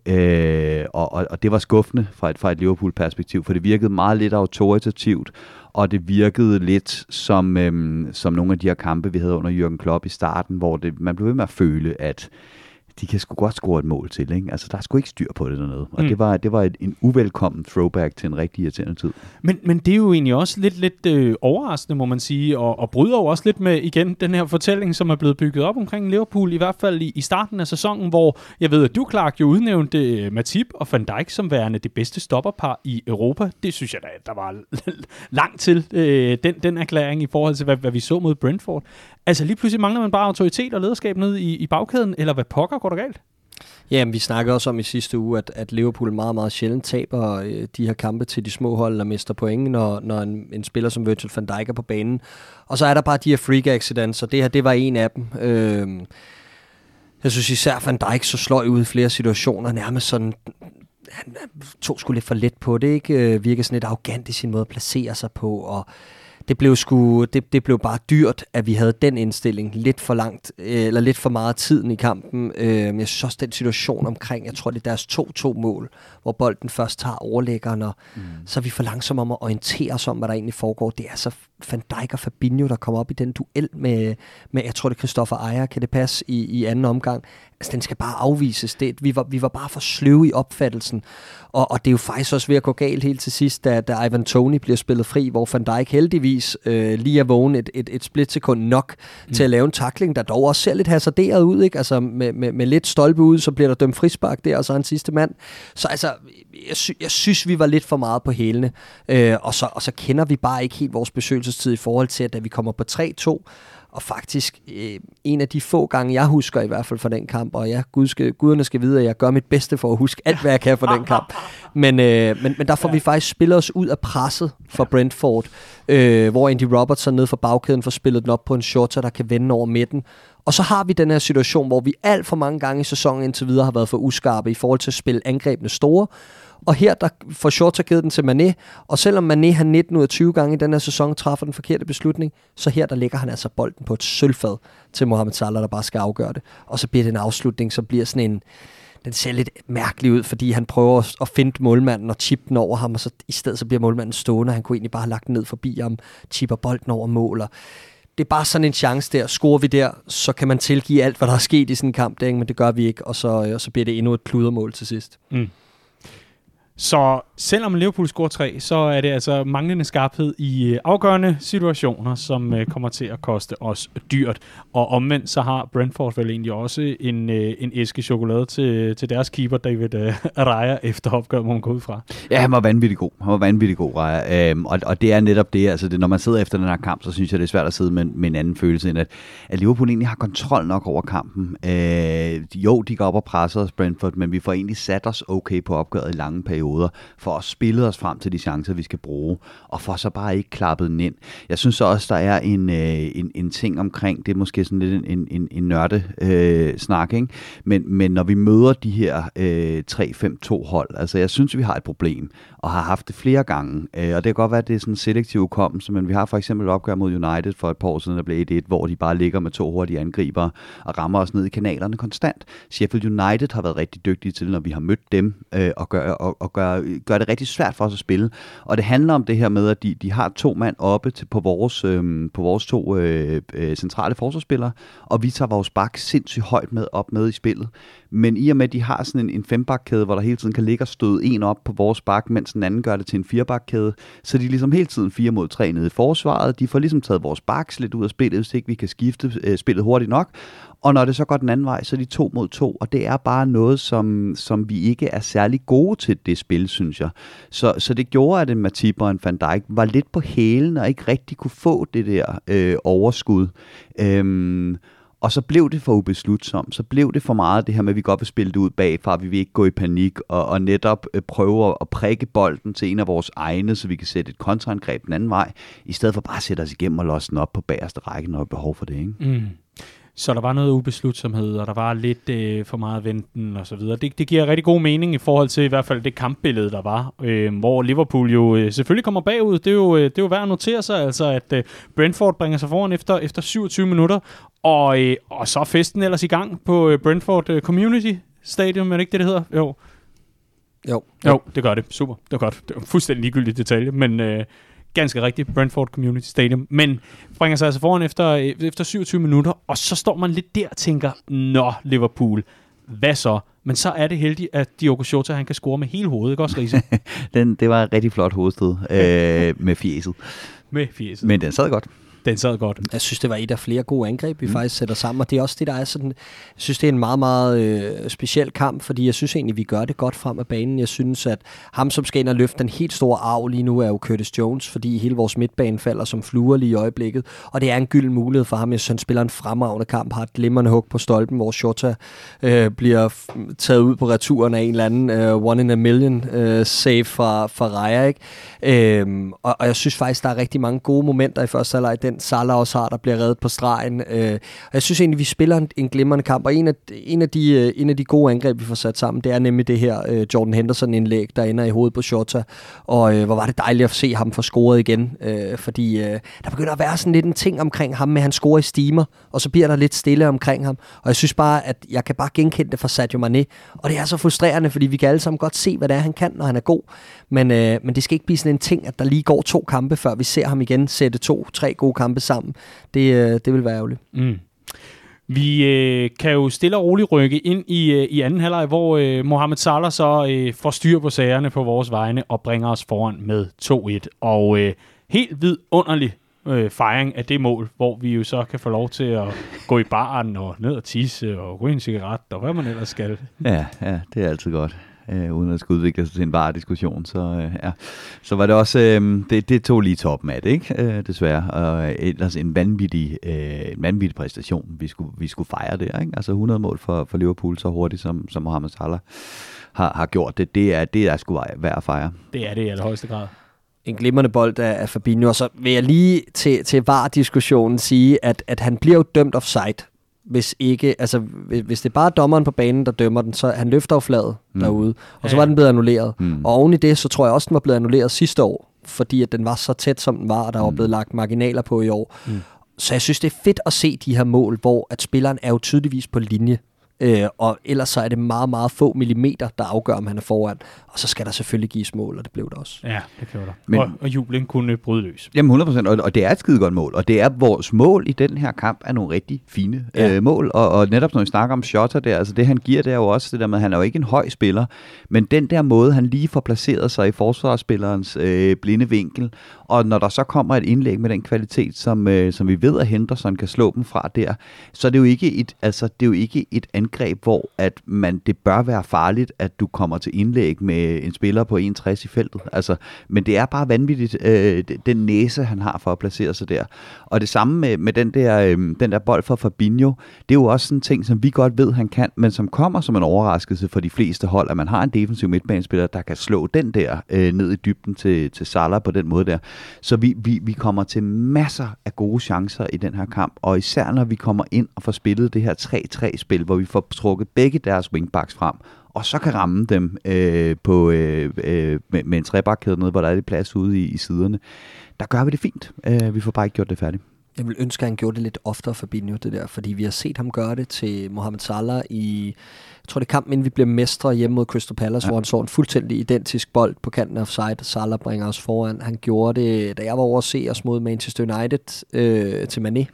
Øh, og, og, og det var skuffende fra et, fra et Liverpool-perspektiv, for det virkede meget lidt autoritativt, og det virkede lidt som, øhm, som nogle af de her kampe, vi havde under Jürgen Klopp i starten, hvor det, man blev ved med at føle, at de kan sgu godt score et mål til. Ikke? Altså, der er sgu ikke styr på det dernede. Og mm. det var, det var et, en uvelkommen throwback til en rigtig irriterende tid. Men, men det er jo egentlig også lidt, lidt øh, overraskende, må man sige, og, og bryder jo også lidt med igen den her fortælling, som er blevet bygget op omkring Liverpool, i hvert fald i, i starten af sæsonen, hvor jeg ved, at du, Clark, jo udnævnte øh, Matip og Van Dijk som værende det bedste stopperpar i Europa. Det synes jeg da, der var langt til øh, den, den erklæring i forhold til, hvad, hvad vi så mod Brentford. Altså lige pludselig mangler man bare autoritet og lederskab nede i, i bagkæden, eller hvad pokker går der galt? Ja, vi snakkede også om i sidste uge, at, at Liverpool meget, meget sjældent taber øh, de her kampe til de små hold, der mister point, når, når en, en spiller som Virgil van Dijk er på banen. Og så er der bare de her freak accidents, og det her, det var en af dem. Øh, jeg synes især Van Dijk så slår ud i flere situationer, nærmest sådan han tog sgu lidt for let på det, ikke? Øh, virker sådan lidt arrogant i sin måde at placere sig på, og det blev sgu, det, det blev bare dyrt, at vi havde den indstilling lidt for langt, eller lidt for meget tiden i kampen. Øh, jeg synes også, den situation omkring, jeg tror, det er deres 2-2 mål, hvor bolden først tager overlæggeren, og mm. så er vi for langsomme om at orientere os om, hvad der egentlig foregår. Det er så Van Dijk og Fabinho, der kommer op i den duel med, med jeg tror det er Christoffer Ejer, kan det passe, i, i anden omgang. Altså, den skal bare afvises. Det, vi, var, vi var bare for sløve i opfattelsen. Og, og det er jo faktisk også ved at gå galt helt til sidst, da, da Ivan Tony bliver spillet fri, hvor Van Dijk heldigvis øh, lige er vågen et, et, et splitsekund nok mm. til at lave en takling, der dog også ser lidt hasarderet ud. Ikke? Altså med, med, med lidt stolpe ud, så bliver der dømt frispark der, og så en sidste mand. Så altså, jeg, sy- jeg synes, vi var lidt for meget på hælene. Øh, og, så, og så kender vi bare ikke helt vores besøgelsestid i forhold til, at da vi kommer på 3-2, og faktisk øh, en af de få gange, jeg husker i hvert fald fra den kamp, og jeg, Gud skal, guderne skal vide, at jeg gør mit bedste for at huske alt, hvad jeg kan fra den kamp. Men, øh, men, men der får ja. vi faktisk spillet os ud af presset for Brentford, øh, hvor Andy Robertson ned fra bagkæden får spillet den op på en shorter, der kan vende over midten, Og så har vi den her situation, hvor vi alt for mange gange i sæsonen indtil videre har været for uskarpe i forhold til at spille angrebene store. Og her der får Shorter givet den til Mané, og selvom Mané har 19 ud af 20 gange i den her sæson træffer den forkerte beslutning, så her der ligger han altså bolden på et sølvfad til Mohamed Salah, der bare skal afgøre det. Og så bliver det en afslutning, som bliver sådan en, den ser lidt mærkelig ud, fordi han prøver at finde målmanden og chippe den over ham, og så i stedet så bliver målmanden stående, han kunne egentlig bare have lagt den ned forbi ham, chipper bolden over måler. det er bare sådan en chance der. Scorer vi der, så kan man tilgive alt, hvad der er sket i sådan en kamp, der, men det gør vi ikke, og så, og så bliver det endnu et kludermål til sidst. Mm. Så selvom Liverpool scorer tre, så er det altså manglende skarphed i øh, afgørende situationer, som øh, kommer til at koste os dyrt. Og omvendt så har Brentford vel egentlig også en, øh, en æske chokolade til, til deres keeper, David Raya, efter opgøret, må man gå ud fra. Ja, han var vanvittig god. Han var vanvittig god, Raya. Øhm, og, og det er netop det, altså det, når man sidder efter den her kamp, så synes jeg, det er svært at sidde med, med en anden følelse, end at, at Liverpool egentlig har kontrol nok over kampen. Øh, jo, de går op og presser os, Brentford, men vi får egentlig sat os okay på opgøret i lange perioder, for at spille os frem til de chancer, vi skal bruge, og for så bare ikke klappet den ind. Jeg synes så også, der er en, øh, en, en ting omkring, det er måske sådan lidt en, en, en nørde øh, snak, ikke? Men, men når vi møder de her øh, 3-5-2 hold, altså jeg synes, vi har et problem, og har haft det flere gange, øh, og det kan godt være, at det er sådan en selektiv hukommelse, men vi har for eksempel et opgør mod United for et par år siden, der blev 1-1, hvor de bare ligger med to hurtige angriber og rammer os ned i kanalerne konstant. Sheffield United har været rigtig dygtige til, når vi har mødt dem, øh, og, gør, og, og gør, gør det rigtig svært for os at spille. Og det handler om det her med, at de, de har to mand oppe til, på, vores, øh, på vores to øh, øh, centrale forsvarsspillere, og vi tager vores bak sindssygt højt med op med i spillet. Men i og med, at de har sådan en, en fembakkæde, hvor der hele tiden kan ligge og støde en op på vores bak, mens den anden gør det til en firebakkæde, så de er ligesom hele tiden fire mod tre nede i forsvaret. De får ligesom taget vores baks lidt ud af spillet, hvis ikke vi kan skifte øh, spillet hurtigt nok. Og når det så går den anden vej, så er de to mod to, og det er bare noget, som, som vi ikke er særlig gode til det spil, synes jeg. Så, så det gjorde, at en Matip og en Van Dijk var lidt på hælen og ikke rigtig kunne få det der øh, overskud. Øhm, og så blev det for ubeslutsomt. Så blev det for meget det her med, at vi godt vil spille det ud bagfra, vi vil ikke gå i panik, og, og netop øh, prøve at prikke bolden til en af vores egne, så vi kan sætte et kontraangreb den anden vej, i stedet for bare at sætte os igennem og låse den op på bagerste række, når der er behov for det. Ikke? Mm. Så der var noget ubeslutsomhed, og der var lidt øh, for meget venten og så videre. Det, det giver rigtig god mening i forhold til i hvert fald det kampbillede, der var, øh, hvor Liverpool jo øh, selvfølgelig kommer bagud. Det er, jo, øh, det er jo værd at notere sig, altså at øh, Brentford bringer sig foran efter, efter 27 minutter, og, øh, og så er festen ellers i gang på øh, Brentford øh, Community Stadium, er det ikke det, det hedder? Jo. Jo. Jo, det gør det. Super. Det var godt. Det var en fuldstændig ligegyldig detalje, men... Øh, ganske rigtigt, Brentford Community Stadium, men bringer sig altså foran efter, efter 27 minutter, og så står man lidt der og tænker, nå Liverpool, hvad så? Men så er det heldigt, at Diogo Jota, han kan score med hele hovedet, ikke også, Riese? den, det var et rigtig flot hovedstød øh, med fjeset. Med fjeset. Men den sad godt. Den sad godt. Jeg synes, det var et af flere gode angreb, vi mm. faktisk sætter sammen, og det er også det, der er sådan, jeg synes, det er en meget, meget øh, speciel kamp, fordi jeg synes egentlig, vi gør det godt frem af banen. Jeg synes, at ham, som skal ind og løfte den helt store arv lige nu, er jo Curtis Jones, fordi hele vores midtbane falder som fluer lige i øjeblikket, og det er en gyld mulighed for ham. Jeg synes, han spiller en fremragende kamp, har et glimrende hug på stolpen, hvor Shota øh, bliver taget ud på returen af en eller anden øh, one in a million øh, save fra, fra Raja, ikke? Øh, og, og jeg synes faktisk, der er rigtig mange gode momenter i første halvleg den Salah også har, der bliver reddet på stregen. Øh, og jeg synes egentlig, vi spiller en, en glimrende kamp, og en af, en, af de, øh, en af de gode angreb, vi får sat sammen, det er nemlig det her øh, Jordan Henderson-indlæg, der ender i hovedet på Shota. Og øh, hvor var det dejligt at se ham få scoret igen, øh, fordi øh, der begynder at være sådan lidt en ting omkring ham, med at han scorer i steamer, og så bliver der lidt stille omkring ham. Og jeg synes bare, at jeg kan bare genkende det fra Sadio Mane, og det er så frustrerende, fordi vi kan alle sammen godt se, hvad det er, han kan, når han er god. Men, øh, men det skal ikke blive sådan en ting, at der lige går to kampe, før vi ser ham igen sætte to-tre gode kampe sammen. Det, øh, det vil være ærgerligt. Mm. Vi øh, kan jo stille og roligt rykke ind i, øh, i anden halvleg, hvor øh, Mohamed Salah så øh, får styr på sagerne på vores vegne og bringer os foran med 2-1. Og øh, helt vidunderlig øh, fejring af det mål, hvor vi jo så kan få lov til at gå i baren og ned og tisse og ryge en cigaret og hvad man ellers skal. Ja, ja, det er altid godt øh, uden at skulle udvikle sig til en bare diskussion. Så, øh, ja. så var det også, øh, det, det tog lige toppen af det, ikke? Øh, desværre. Og ellers en vanvittig, øh, en vanvittig præstation, vi skulle, vi skulle fejre der. Ikke? Altså 100 mål for, for Liverpool så hurtigt, som, som Mohamed Salah har, har gjort det. Det er, det er sgu værd at fejre. Det er det i allerhøjeste grad en glimrende bold af, af Fabinho, og så vil jeg lige til, til VAR-diskussionen sige, at, at han bliver jo dømt offside hvis ikke, altså hvis, det er bare dommeren på banen, der dømmer den, så han løfter jo flaget mm. derude, og så var den blevet annulleret. Mm. Og oven i det, så tror jeg også, den var blevet annulleret sidste år, fordi at den var så tæt, som den var, og der var blevet lagt marginaler på i år. Mm. Så jeg synes, det er fedt at se de her mål, hvor at spilleren er jo tydeligvis på linje. Øh, og ellers så er det meget, meget få millimeter, der afgør, om han er foran. Og så skal der selvfølgelig gives mål, og det blev der også. Ja, det kan der. Men-. Og, og jublen kunne bryde løs. Jamen 100%, og, og det er et skide godt mål, og det er vores mål i den her kamp er nogle rigtig fine Ja. ja. øh, mål, og, og netop når vi snakker om shotter der, altså det han giver, det er jo også det der med, at han er jo ikke en høj spiller, men den der måde, han lige får placeret sig i forsvarsspillerens øh, blinde vinkel, og når der så kommer et indlæg med den kvalitet, som, øh, som vi ved, at Henderson kan slå dem fra der, så er det jo ikke et, altså, det er jo ikke et angreb, hvor at man, det bør være farligt, at du kommer til indlæg med en spiller på 61 i feltet. Altså, men det er bare vanvittigt, øh, den næse, han har for at placere sig der. Og det samme med, med den, der, øh, den der bold for Fabinho, det er jo også sådan en ting, som vi godt ved, han kan, men som kommer som en overraskelse for de fleste hold, at man har en defensiv midtbanespiller, der kan slå den der øh, ned i dybden til, til Salah på den måde der. Så vi, vi, vi kommer til masser af gode chancer i den her kamp, og især når vi kommer ind og får spillet det her 3-3-spil, hvor vi får trukket begge deres wingbacks frem, og så kan ramme dem øh, på, øh, øh, med, med en trebakkæde nede, hvor der er lidt plads ude i, i siderne. Der gør vi det fint. Øh, vi får bare ikke gjort det færdigt. Jeg vil ønske, at han gjorde det lidt oftere for Fabinho, det der, fordi vi har set ham gøre det til Mohamed Salah i, jeg tror det er kampen, inden vi bliver mestre hjemme mod Crystal Palace, ja. Hvor han så en fuldstændig identisk bold på kanten af offside, og Salah bringer os foran. Han gjorde det, da jeg var over at se os mod Manchester United øh, til Mané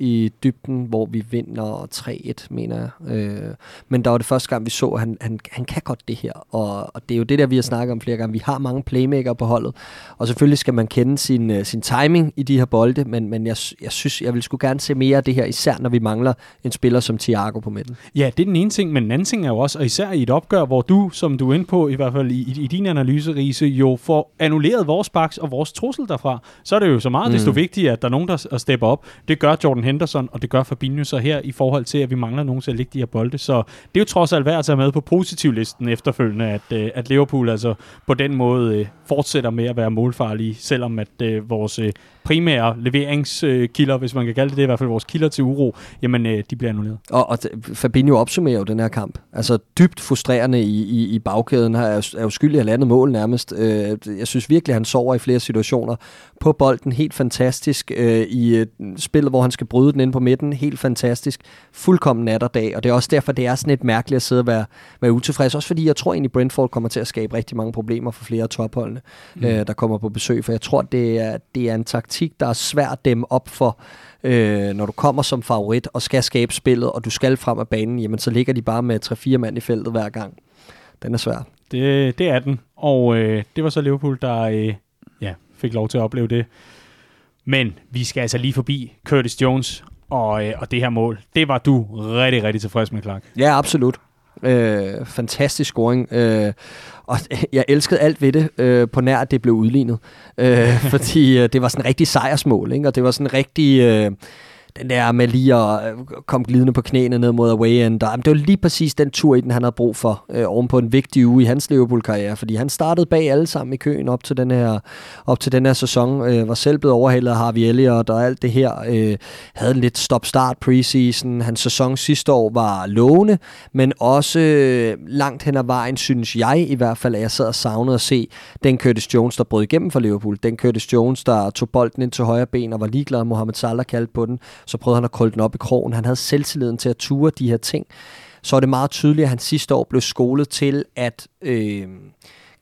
i dybden, hvor vi vinder 3-1, mener jeg. Øh, men der var det første gang, vi så, at han, han, han kan godt det her. Og, og det er jo det der, vi har snakket om flere gange. Vi har mange playmaker på holdet, og selvfølgelig skal man kende sin, øh, sin timing i de her bolde, men, men jeg, jeg synes, jeg vil skulle gerne se mere af det her, især når vi mangler en spiller som Thiago på midten. Ja, det er den ene ting, men den anden ting er jo også, og især i et opgør, hvor du, som du er inde på, i hvert fald i, i din analyse, Riese, jo får annulleret vores baks og vores trussel derfra, så er det jo så meget mm. desto vigtigere, at der er nogen, der stepper op. Det gør Jordan Henderson, og det gør Fabinho så her i forhold til, at vi mangler nogen til at ligge de her bolde. Så det er jo trods alt værd at tage med på positivlisten efterfølgende, at, øh, at Liverpool altså på den måde øh, fortsætter med at være målfarlige, selvom at øh, vores øh, primære leveringskilder, hvis man kan kalde det det, i hvert fald vores kilder til uro, jamen øh, de bliver annulleret. Og, og Fabinho opsummerer jo den her kamp. Altså dybt frustrerende i, i, i bagkæden. Han er, jo- er jo skyldig halvandet mål nærmest. Øh, jeg synes virkelig, han sover i flere situationer. På bolden helt fantastisk. Øh, I øh, spillet, hvor han skal bryde den ind på midten. Helt fantastisk. Fuldkommen nat og dag. Og det er også derfor, det er sådan lidt mærkeligt at sidde og være, være utilfreds. Også fordi jeg tror egentlig, Brentford kommer til at skabe rigtig mange problemer for flere af topholdene, mm. øh, der kommer på besøg. For jeg tror, det er, det er en taktik, der er svært at dæmme op for øh, når du kommer som favorit og skal skabe spillet, og du skal frem af banen, jamen så ligger de bare med 3-4 mand i feltet hver gang. Den er svær. Det, det er den. Og øh, det var så Liverpool, der øh, ja, fik lov til at opleve det. Men vi skal altså lige forbi Curtis Jones og, øh, og det her mål. Det var du rigtig, rigtig tilfreds med, Clark. Ja, absolut. Øh, fantastisk scoring. Øh, og jeg elskede alt ved det, øh, på nær at det blev udlignet. Øh, fordi øh, det var sådan en rigtig sejrsmål, ikke? og det var sådan en rigtig... Øh, den der med lige at øh, komme glidende på knæene ned mod away end. Det var lige præcis den tur i den, han havde brug for, øh, oven på en vigtig uge i hans Liverpool-karriere, fordi han startede bag alle sammen i køen op til den her, op til den her sæson, øh, var selv blevet overhældet af Harvey Elliott og alt det her, øh, havde en lidt stop-start preseason. Hans sæson sidste år var lovende, men også øh, langt hen ad vejen, synes jeg i hvert fald, at jeg sad og savnede at se den Curtis Jones, der brød igennem for Liverpool. Den Curtis Jones, der tog bolden ind til højre ben og var ligeglad, Mohamed Salah kaldte på den. Så prøvede han at krølle den op i krogen. Han havde selvtilliden til at ture de her ting. Så er det meget tydeligt, at han sidste år blev skolet til at øh,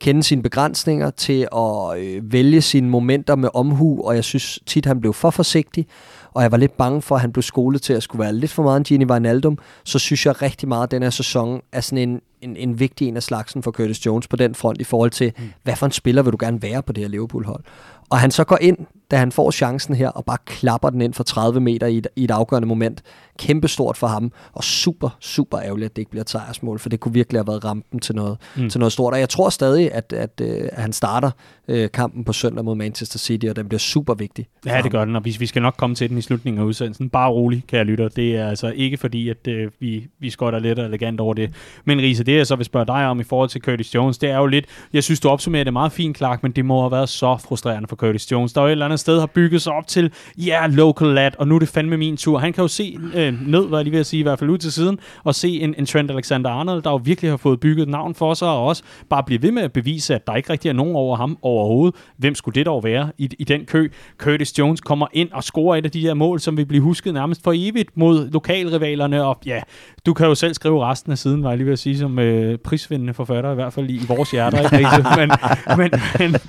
kende sine begrænsninger, til at øh, vælge sine momenter med omhu, og jeg synes tit, han blev for forsigtig, og jeg var lidt bange for, at han blev skolet til at skulle være lidt for meget en Gini Wijnaldum, så synes jeg rigtig meget, at den her sæson er sådan en, en, en vigtig en af slagsen for Curtis Jones på den front i forhold til, mm. hvad for en spiller vil du gerne være på det her Liverpool-hold. Og han så går ind, da han får chancen her, og bare klapper den ind for 30 meter i et, i et afgørende moment. Kæmpestort for ham, og super, super ærgerligt, at det ikke bliver et sejrsmål, for det kunne virkelig have været rampen til noget, mm. til noget stort. Og jeg tror stadig, at, at, øh, at han starter øh, kampen på søndag mod Manchester City, og den bliver super vigtig. Ja, det gør den, og vi, vi skal nok komme til den i slutningen af udsendelsen. Bare rolig, kære lytter. Det er altså ikke fordi, at øh, vi, vi skotter lidt og elegant over det. Men Riese, det jeg så vil spørge dig om i forhold til Curtis Jones, det er jo lidt, jeg synes, du opsummerer det meget fint, Clark, men det må have været så frustrerende for Curtis Jones. Der er jo et eller andet sted, har bygget sig op til, ja, yeah, local lad, og nu er det fandme min tur. Han kan jo se øh, ned, hvad jeg lige vil sige, i hvert fald ud til siden, og se en, en Trent Alexander-Arnold, der jo virkelig har fået bygget navn for sig, og også bare blive ved med at bevise, at der ikke rigtig er nogen over ham overhovedet. Hvem skulle det dog være i, i den kø? Curtis Jones kommer ind og scorer et af de her mål, som vil blive husket nærmest for evigt mod lokalrivalerne, og ja, du kan jo selv skrive resten af siden, var jeg lige ved at sige, som øh, prisvindende forfatter, i hvert fald i, i vores hjerter, ikke? men, men, men,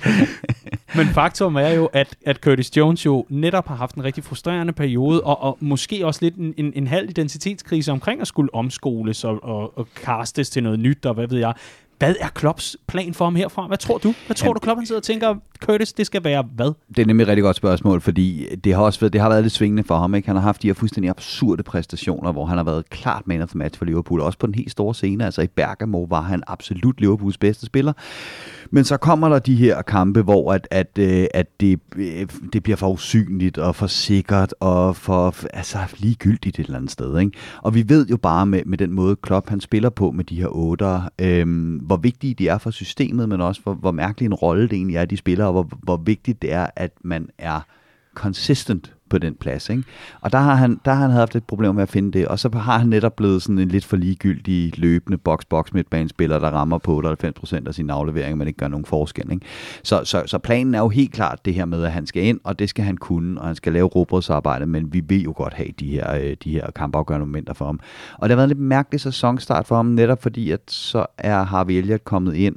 men faktum er jo, at, at Curtis Jones jo netop har haft en rigtig frustrerende periode, og, og måske også lidt en, en, en halv identitetskrise omkring at skulle omskoles og, og, og castes til noget nyt, og hvad ved jeg. Hvad er Klopps plan for ham herfra? Hvad tror du? Hvad tror Jamen, du, Klopp han sidder og tænker, Curtis, det skal være hvad? Det er nemlig et rigtig godt spørgsmål, fordi det har også været, det har været lidt svingende for ham. Ikke? Han har haft de her fuldstændig absurde præstationer, hvor han har været klart man of the match for Liverpool, også på den helt store scene. Altså i Bergamo var han absolut Liverpools bedste spiller. Men så kommer der de her kampe, hvor at, at, øh, at det, øh, det bliver for usynligt og for sikkert og for altså, ligegyldigt et eller andet sted. Ikke? Og vi ved jo bare med, med den måde, Klopp han spiller på med de her otter, øhm, hvor vigtige de er for systemet, men også hvor, hvor mærkelig en rolle det egentlig er, de spiller, og hvor, hvor vigtigt det er, at man er consistent på den plads. Ikke? Og der har, han, der har han haft et problem med at finde det, og så har han netop blevet sådan en lidt for ligegyldig løbende box-box midtbanespiller, der rammer på 98% af sin aflevering, men ikke gør nogen forskel. Ikke? Så, så, så planen er jo helt klart det her med, at han skal ind, og det skal han kunne, og han skal lave robotsarbejde, men vi vil jo godt have de her, øh, de her kampafgørende momenter for ham. Og det har været en lidt mærkelig sæsonstart for ham, netop fordi, at så er Harvey Elliott kommet ind,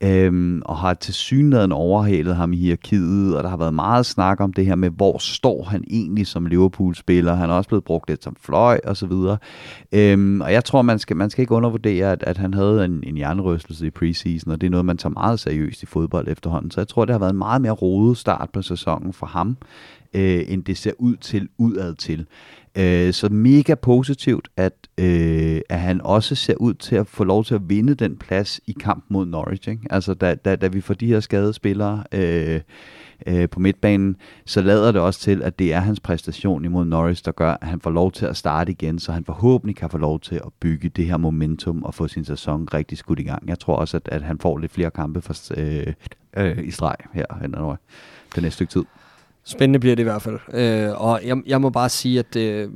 øhm, og har til synligheden overhalet ham i hierarkiet, og der har været meget snak om det her med, hvor står han egentlig som Liverpool-spiller. Han er også blevet brugt lidt som fløj og så videre. Øhm, og jeg tror, man skal, man skal ikke undervurdere, at, at han havde en, en hjernerystelse i preseason, og det er noget, man tager meget seriøst i fodbold efterhånden. Så jeg tror, det har været en meget mere rodet start på sæsonen for ham, øh, end det ser ud til udad til. Øh, så mega positivt, at, øh, at han også ser ud til at få lov til at vinde den plads i kamp mod Norwich. Ikke? Altså da, da, da vi får de her skadede spillere øh, øh, på midtbanen, så lader det også til, at det er hans præstation imod Norwich, der gør, at han får lov til at starte igen, så han forhåbentlig kan få lov til at bygge det her momentum og få sin sæson rigtig skudt i gang. Jeg tror også, at, at han får lidt flere kampe for, øh, øh, i streg her den det næste stykke tid. Spændende bliver det i hvert fald. Øh, og jeg, jeg må bare sige, at øh,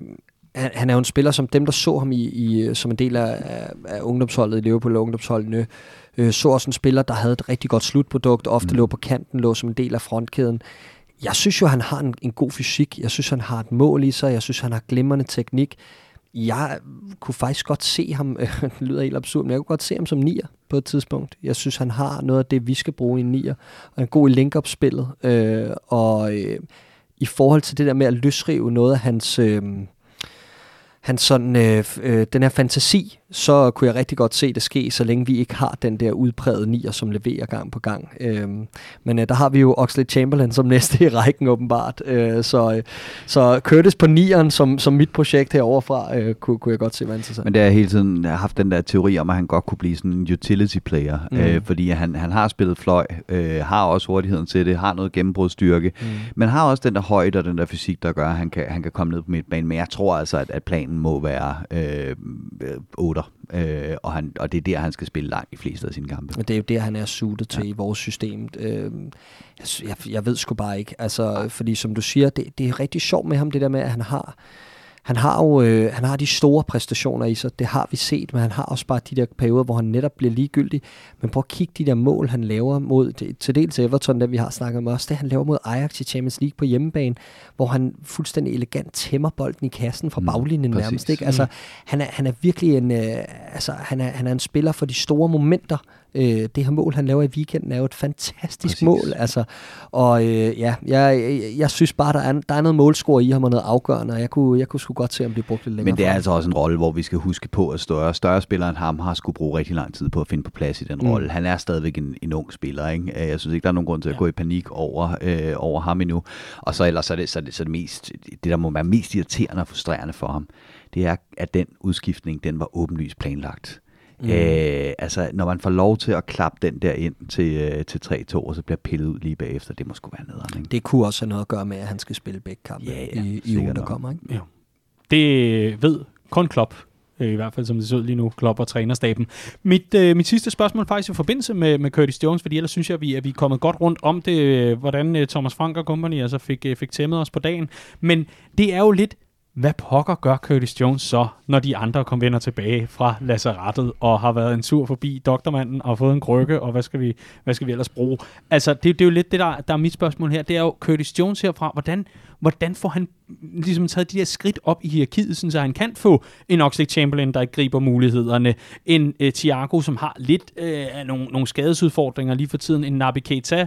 han, han er jo en spiller, som dem, der så ham i, i som en del af, af, af ungdomsholdet i Liverpool og ungdomsholdene, øh, så også en spiller, der havde et rigtig godt slutprodukt, ofte mm. lå på kanten, lå som en del af frontkæden. Jeg synes jo, han har en, en god fysik. Jeg synes, han har et mål i sig. Jeg synes, han har glimrende teknik jeg kunne faktisk godt se ham, det lyder helt absurd, men jeg kunne godt se ham som nier på et tidspunkt. Jeg synes, han har noget af det, vi skal bruge i nier, og han er god i link-up-spillet, øh, og øh, i forhold til det der med at løsrive noget af hans... Øh, hans sådan, øh, øh, den her fantasi, så kunne jeg rigtig godt se det ske, så længe vi ikke har den der udprægede nier, som leverer gang på gang. Øh, men øh, der har vi jo Oxley Chamberlain som næste i rækken åbenbart. Øh, så, øh, så Curtis på nieren som, som mit projekt heroverfra, øh, kunne, kunne jeg godt se var interessant. Men det har hele tiden haft den der teori om, at han godt kunne blive sådan en utility player, mm. øh, fordi han, han har spillet fløj, øh, har også hurtigheden til det, har noget gennembrudstyrke, mm. men har også den der højde og den der fysik, der gør, at han kan, han kan komme ned på midtbanen. Men jeg tror altså, at, at planen må være øh, 8 øh, og, han, og det er der, han skal spille langt i fleste af sine kampe. Og det er jo der, han er suited til ja. i vores system. Øh, jeg, jeg ved sgu bare ikke, altså, fordi som du siger, det, det er rigtig sjovt med ham, det der med, at han har han har jo øh, han har de store præstationer i sig, det har vi set, men han har også bare de der perioder, hvor han netop bliver ligegyldig. Men prøv at kigge de der mål, han laver mod, til dels Everton, der vi har snakket om også, det han laver mod Ajax i Champions League på hjemmebane, hvor han fuldstændig elegant tæmmer bolden i kassen fra mm, baglinjen præcis. nærmest. Ikke? Altså, han, er, han er virkelig en, øh, altså, han er, han er en spiller for de store momenter, Øh, det her mål, han laver i weekenden, er jo et fantastisk Præcis. mål. Altså, og øh, ja, jeg, jeg, jeg synes bare, der er, der er noget målscore i ham og noget afgørende, og jeg kunne, jeg kunne sgu godt se, om det brugt lidt længere. Men det er altså også en rolle, hvor vi skal huske på, at større, større spillere end ham har skulle bruge rigtig lang tid på at finde på plads i den mm. rolle. Han er stadigvæk en, en ung spiller. Ikke? Øh, jeg synes ikke, der er nogen grund til at ja. gå i panik over, øh, over ham endnu. Og så ellers så er det, så er det, så er det, mest, det, der må være mest irriterende og frustrerende for ham, det er, at den udskiftning, den var åbenlyst planlagt Mm. Øh, altså, når man får lov til at klappe den der ind til, øh, til 3-2, og så bliver pillet ud lige bagefter, det må sgu være nederen, ikke? Det kunne også have noget at gøre med, at han skal spille begge kampe Ja, ja, i, i ugen, der nok. kommer. Ikke? Jo. Det ved kun Klopp, øh, i hvert fald som det ser ud lige nu, Klopp og trænerstaben. Mit, øh, mit sidste spørgsmål er faktisk i forbindelse med, med Curtis Jones, fordi ellers synes jeg, at vi, at vi er kommet godt rundt om det, øh, hvordan øh, Thomas Frank og company altså fik, øh, fik tæmmet os på dagen. Men det er jo lidt, hvad pokker gør Curtis Jones så, når de andre kom vender tilbage fra lazarettet og har været en tur forbi doktormanden og fået en krykke, og hvad skal vi, hvad skal vi ellers bruge? Altså, det, det er jo lidt det, der, der er mit spørgsmål her. Det er jo Curtis Jones herfra. Hvordan, hvordan får han ligesom taget de der skridt op i hierarkiet, sådan så han kan få en Oxlade Chamberlain, der ikke griber mulighederne, en uh, Thiago, som har lidt uh, nogle, nogle skadesudfordringer lige for tiden, en Naby Keita,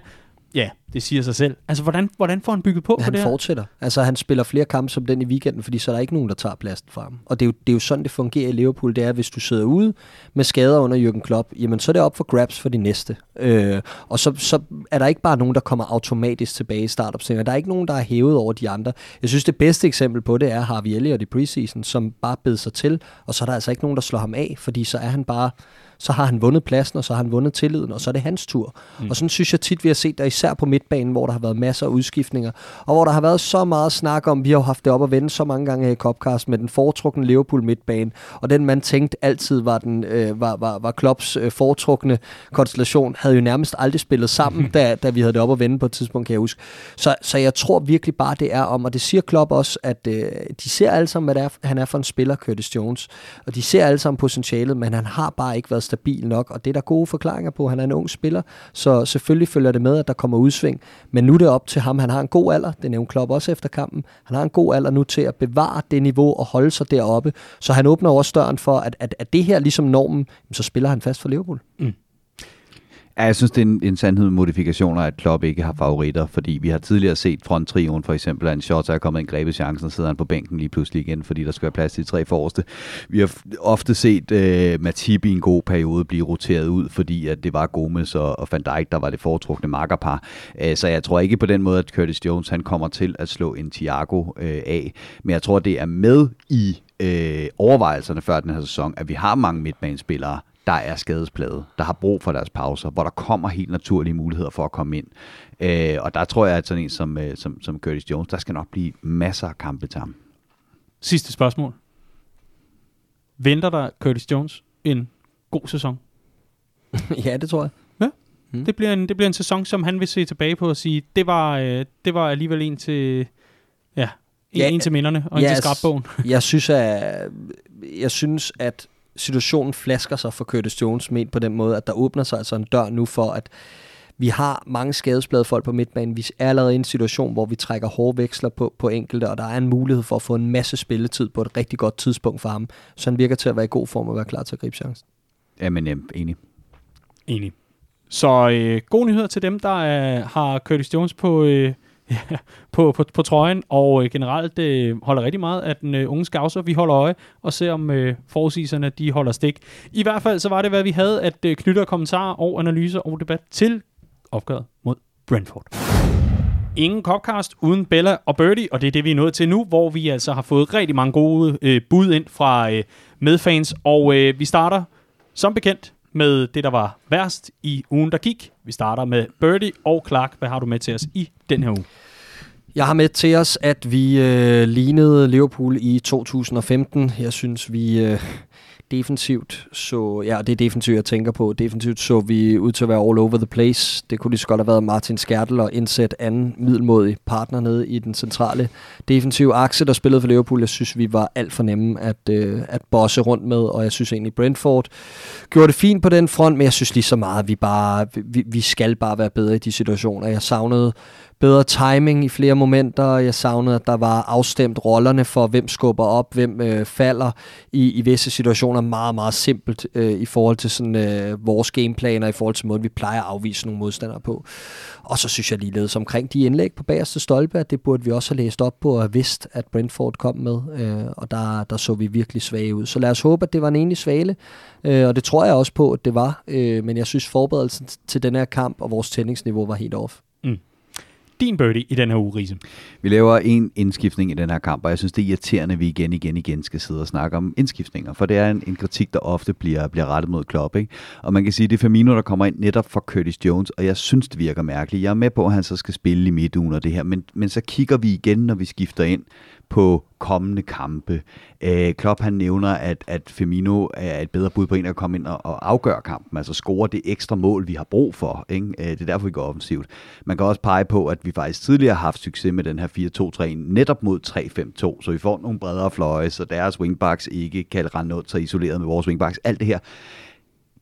Ja, det siger sig selv. Altså, hvordan, hvordan får han bygget på, på Han det her? fortsætter. Altså, han spiller flere kampe som den i weekenden, fordi så er der ikke nogen, der tager pladsen fra ham. Og det er, jo, det er jo sådan, det fungerer i Liverpool. Det er, hvis du sidder ude med skader under Jürgen Klopp, jamen så er det op for grabs for de næste. Øh, og så, så er der ikke bare nogen, der kommer automatisk tilbage i startopstillingen. Der er ikke nogen, der er hævet over de andre. Jeg synes, det bedste eksempel på det er Harvey Elliott i preseason, som bare bed sig til, og så er der altså ikke nogen, der slår ham af, fordi så er han bare så har han vundet pladsen, og så har han vundet tilliden, og så er det hans tur. Mm. Og sådan synes jeg tit, vi har set der især på midtbanen, hvor der har været masser af udskiftninger, og hvor der har været så meget snak om, vi har haft det op at vende så mange gange her i Copcast med den foretrukne Liverpool midtbane, og den man tænkte altid var, den, øh, var, var, var Klopps øh, foretrukne konstellation, havde jo nærmest aldrig spillet sammen, da, da vi havde det op at vende på et tidspunkt, kan jeg huske. Så, så jeg tror virkelig bare, det er om, og det siger Klopp også, at øh, de ser alle sammen, hvad det er, han er for en spiller, Curtis Jones, og de ser alle sammen potentialet, men han har bare ikke været stabil nok, og det er der gode forklaringer på. Han er en ung spiller, så selvfølgelig følger det med, at der kommer udsving. Men nu er det op til ham. Han har en god alder, det nævnte Klopp også efter kampen. Han har en god alder nu til at bevare det niveau og holde sig deroppe. Så han åbner også døren for, at, at, at det her ligesom normen, så spiller han fast for Liverpool. Mm. Ja, jeg synes, det er en, en sandhed med modifikationer, at Klopp ikke har favoritter, fordi vi har tidligere set fronttrioen for eksempel, at en shot er kommet en grebet chancen, og sidder han på bænken lige pludselig igen, fordi der skal være plads til de tre forreste. Vi har ofte set øh, Matip i en god periode blive roteret ud, fordi at det var Gomes og, og Van Dijk, der var det foretrukne makkerpar. Uh, så jeg tror ikke på den måde, at Curtis Jones han kommer til at slå en Thiago øh, af, men jeg tror, det er med i øh, overvejelserne før den her sæson, at vi har mange midtbanespillere, der er skadespladet, der har brug for deres pauser, hvor der kommer helt naturlige muligheder for at komme ind. Øh, og der tror jeg, at sådan en som, øh, som, som Curtis Jones, der skal nok blive masser af kampe til ham. Sidste spørgsmål. Venter der Curtis Jones en god sæson? ja, det tror jeg. Mm. Det, bliver en, det bliver en sæson, som han vil se tilbage på og sige, det var, øh, det var alligevel en til, ja, en, Ja, en til minderne og en ja, til skrabbogen. Jeg synes, at, jeg synes, at situationen flasker sig for Curtis Jones med på den måde, at der åbner sig altså en dør nu for, at vi har mange skadesblade folk på midtbanen. Vi er allerede i en situation, hvor vi trækker hårde veksler på, på enkelte, og der er en mulighed for at få en masse spilletid på et rigtig godt tidspunkt for ham. Så han virker til at være i god form og være klar til at gribe chancen. Jamen, jeg er enig. Enig. Så øh, gode nyheder til dem, der øh, har Curtis Jones på, øh, ja, på, på, på trøjen, og øh, generelt øh, holder rigtig meget af den øh, unge skavser. Vi holder øje og ser, om øh, forudsigelserne de holder stik. I hvert fald så var det, hvad vi havde at øh, knytte kommentarer og analyser og debat til opgøret mod Brentford. Ingen Copcast uden Bella og Birdie, og det er det, vi er nået til nu, hvor vi altså har fået rigtig mange gode øh, bud ind fra øh, medfans, og øh, vi starter som bekendt med det, der var værst i ugen, der gik. Vi starter med Birdie og Clark. Hvad har du med til os i den her uge? Jeg har med til os, at vi øh, lignede Liverpool i 2015. Jeg synes, vi øh, defensivt så... Ja, det er defensivt, jeg tænker på. Defensivt så vi ud til at være all over the place. Det kunne lige så godt have været Martin Skærtel og indsæt anden middelmodig partner nede i den centrale defensive akse, der spillede for Liverpool. Jeg synes, vi var alt for nemme at, øh, at bosse rundt med, og jeg synes egentlig, Brentford gjorde det fint på den front, men jeg synes lige så meget, at vi, bare, vi, vi skal bare være bedre i de situationer. Jeg savnede bedre timing i flere momenter. Jeg savnede, at der var afstemt rollerne for, hvem skubber op, hvem øh, falder i, i visse situationer. Meget, meget simpelt øh, i forhold til sådan, øh, vores gameplaner, i forhold til måden, vi plejer at afvise nogle modstandere på. Og så synes jeg ligeledes omkring de indlæg på bagerste stolpe, at det burde vi også have læst op på og vidst, at Brentford kom med. Øh, og der, der så vi virkelig svage ud. Så lad os håbe, at det var en enig svale. Øh, og det tror jeg også på, at det var. Øh, men jeg synes, forberedelsen til den her kamp og vores tændingsniveau var helt off din birdie i den her uge, Riese? Vi laver en indskiftning i den her kamp, og jeg synes, det er irriterende, at vi igen, igen, igen skal sidde og snakke om indskiftninger, for det er en, en kritik, der ofte bliver, bliver rettet mod Klopp. Ikke? Og man kan sige, at det er Firmino, der kommer ind netop for Curtis Jones, og jeg synes, det virker mærkeligt. Jeg er med på, at han så skal spille i midtugen og det her, men, men så kigger vi igen, når vi skifter ind på kommende kampe. Øh, Klopp han nævner, at, at Firmino er et bedre bud på en at komme ind og, og afgøre kampen, altså score det ekstra mål, vi har brug for. Ikke? Øh, det er derfor, vi går offensivt. Man kan også pege på, at vi faktisk tidligere har haft succes med den her 4-2-3 netop mod 3-5-2, så vi får nogle bredere fløje, så deres wingbacks ikke kan rende ud så isoleret med vores wingbacks. Alt det her.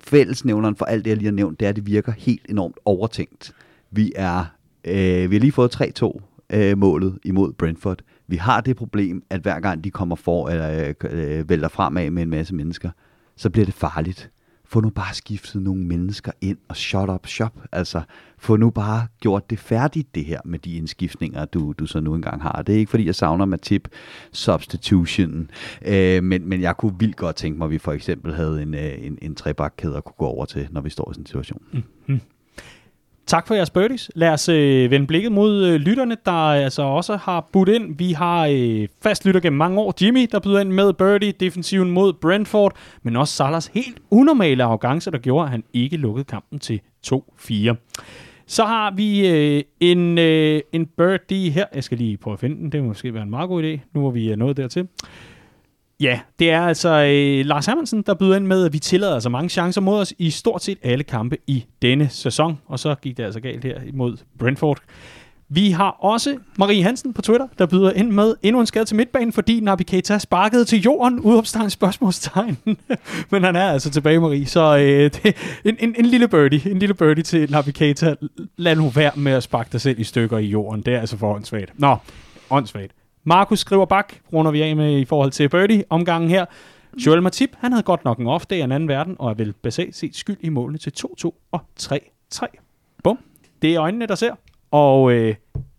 Fællesnævneren for alt det, jeg lige har nævnt, det er, at det virker helt enormt overtænkt. Vi er øh, vi har lige fået 3-2 øh, målet imod Brentford. Vi har det problem, at hver gang de kommer for, eller øh, øh, vælter fremad med en masse mennesker, så bliver det farligt. Få nu bare skiftet nogle mennesker ind og shut up shop. Altså, få nu bare gjort det færdigt, det her med de indskiftninger, du, du så nu engang har. Det er ikke, fordi jeg savner Matip substitution, øh, men, men jeg kunne vildt godt tænke mig, at vi for eksempel havde en, øh, en, en trebakkæde at kunne gå over til, når vi står i sådan en situation. Mm-hmm. Tak for jeres birdies. Lad os øh, vende blikket mod øh, lytterne, der øh, altså også har budt ind. Vi har øh, fast lytter gennem mange år. Jimmy, der byder ind med birdie, defensiven mod Brentford, men også Salas helt unormale arrogance, der gjorde, at han ikke lukkede kampen til 2-4. Så har vi øh, en, øh, en birdie her. Jeg skal lige prøve at finde den. Det må måske være en meget god idé, nu hvor vi er nået dertil. Ja, det er altså øh, Lars Hermansen, der byder ind med, at vi tillader altså mange chancer mod os i stort set alle kampe i denne sæson. Og så gik det altså galt her imod Brentford. Vi har også Marie Hansen på Twitter, der byder ind med endnu en skade til midtbanen, fordi Nabi Keita sparkede til jorden, udopstegn spørgsmålstegn. Men han er altså tilbage, Marie. Så øh, det, en, en, en, lille birdie, en lille birdie til Nabi Keita. Lad nu være med at sparke dig selv i stykker i jorden. Det er altså for åndssvagt. Nå, åndssvagt. Markus skriver bak, runder vi af med i forhold til birdie omgangen her. Joel Matip, han havde godt nok en off day i en anden verden, og er vel basalt set skyld i målene til 2-2 og 3-3. Bum. Det er øjnene, der ser. Og øh,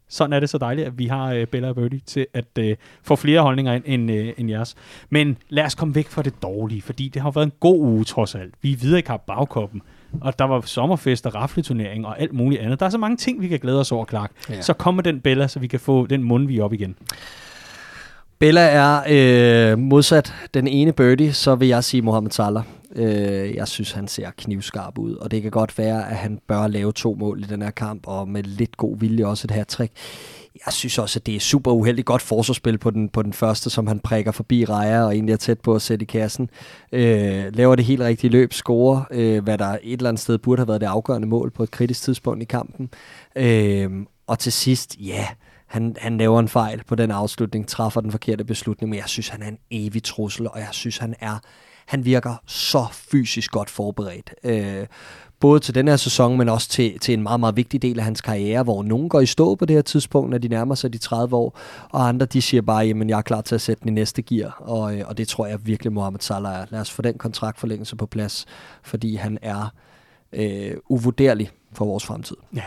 sådan er det så dejligt, at vi har øh, Bella og Birdie til at øh, få flere holdninger ind end, øh, end jeres. Men lad os komme væk fra det dårlige, fordi det har været en god uge trods alt. Vi er videre i Cup Bagkoppen, og der var sommerfest og rafleturnering og alt muligt andet. Der er så mange ting, vi kan glæde os over, Clark. Ja. Så kom med den Bella, så vi kan få den mundvig op igen. Bella er øh, modsat den ene birdie, så vil jeg sige Mohamed Salah. Øh, jeg synes, han ser knivskarp ud, og det kan godt være, at han bør lave to mål i den her kamp, og med lidt god vilje også et her trick. Jeg synes også, at det er super uheldigt godt forsvarsspil på den, på den første, som han prikker forbi Raja og egentlig er tæt på at sætte i kassen. Øh, laver det helt rigtige løb, scorer, øh, hvad der et eller andet sted burde have været det afgørende mål på et kritisk tidspunkt i kampen. Øh, og til sidst, ja, yeah, han, han laver en fejl på den afslutning, træffer den forkerte beslutning, men jeg synes, han er en evig trussel, og jeg synes, han er han virker så fysisk godt forberedt. Øh, både til den her sæson, men også til, til en meget, meget vigtig del af hans karriere, hvor nogen går i stå på det her tidspunkt, når de nærmer sig de 30 år, og andre de siger bare, jamen jeg er klar til at sætte den i næste gear, og, øh, og det tror jeg virkelig Mohamed Salah er. Lad os få den kontraktforlængelse på plads, fordi han er øh, uvurderlig for vores fremtid. Ja,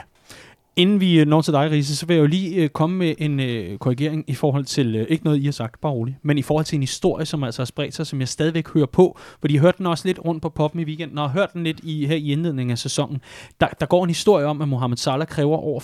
Inden vi øh, når til dig, Riese, så vil jeg jo lige øh, komme med en øh, korrigering i forhold til, øh, ikke noget I har sagt, bare roligt, men i forhold til en historie, som altså har spredt sig, som jeg stadigvæk hører på, fordi jeg hørte den også lidt rundt på poppen i weekenden, og har hørt den lidt i, her i indledningen af sæsonen. Der, der går en historie om, at Mohamed Salah kræver over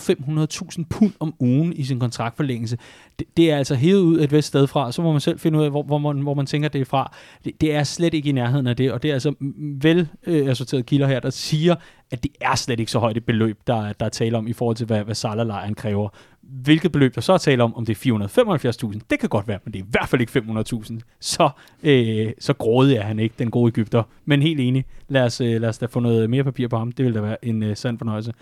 500.000 pund om ugen i sin kontraktforlængelse. Det, det er altså hævet ud et vist sted fra, så må man selv finde ud af, hvor, hvor, man, hvor man tænker det er fra. Det, det er slet ikke i nærheden af det, og det er altså vel øh, assorteret kilder her, der siger, at det er slet ikke så højt et beløb, der, der er tale om i forhold til, hvad, hvad Salah-lejren kræver. Hvilket beløb der så er tale om, om det er 475.000, det kan godt være, men det er i hvert fald ikke 500.000. Så, øh, så grådig er han ikke, den gode Ægypter. Men helt enig, lad os, øh, lad os da få noget mere papir på ham. Det vil da være en øh, sand fornøjelse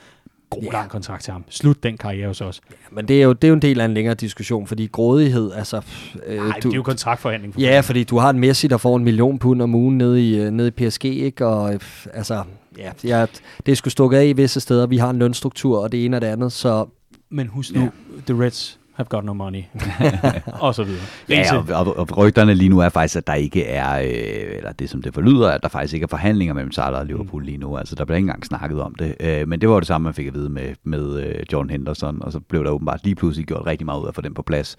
god ja. lang kontrakt til ham. Slut den karriere hos os. Ja, men det er, jo, det er jo en del af en længere diskussion, fordi grådighed, altså... Øh, Nej, du, det er jo kontraktforhandling. For ja, fordi du har en Messi, der får en million pund om ugen nede i, øh, nede i PSG, ikke? Og øh, altså, ja, ja, det er sgu stukket af i visse steder. Vi har en lønstruktur og det ene og det andet, så... Men husk nu, ja. The Reds have got no money. og så videre. Ja, og, og, og rygterne lige nu er faktisk, at der ikke er, øh, eller det som det forlyder, at der faktisk ikke er forhandlinger mellem Salah og Liverpool lige nu. Altså, der bliver ikke engang snakket om det. Øh, men det var jo det samme, man fik at vide med, med øh, John Henderson, og så blev der åbenbart lige pludselig gjort rigtig meget ud af at få den på plads.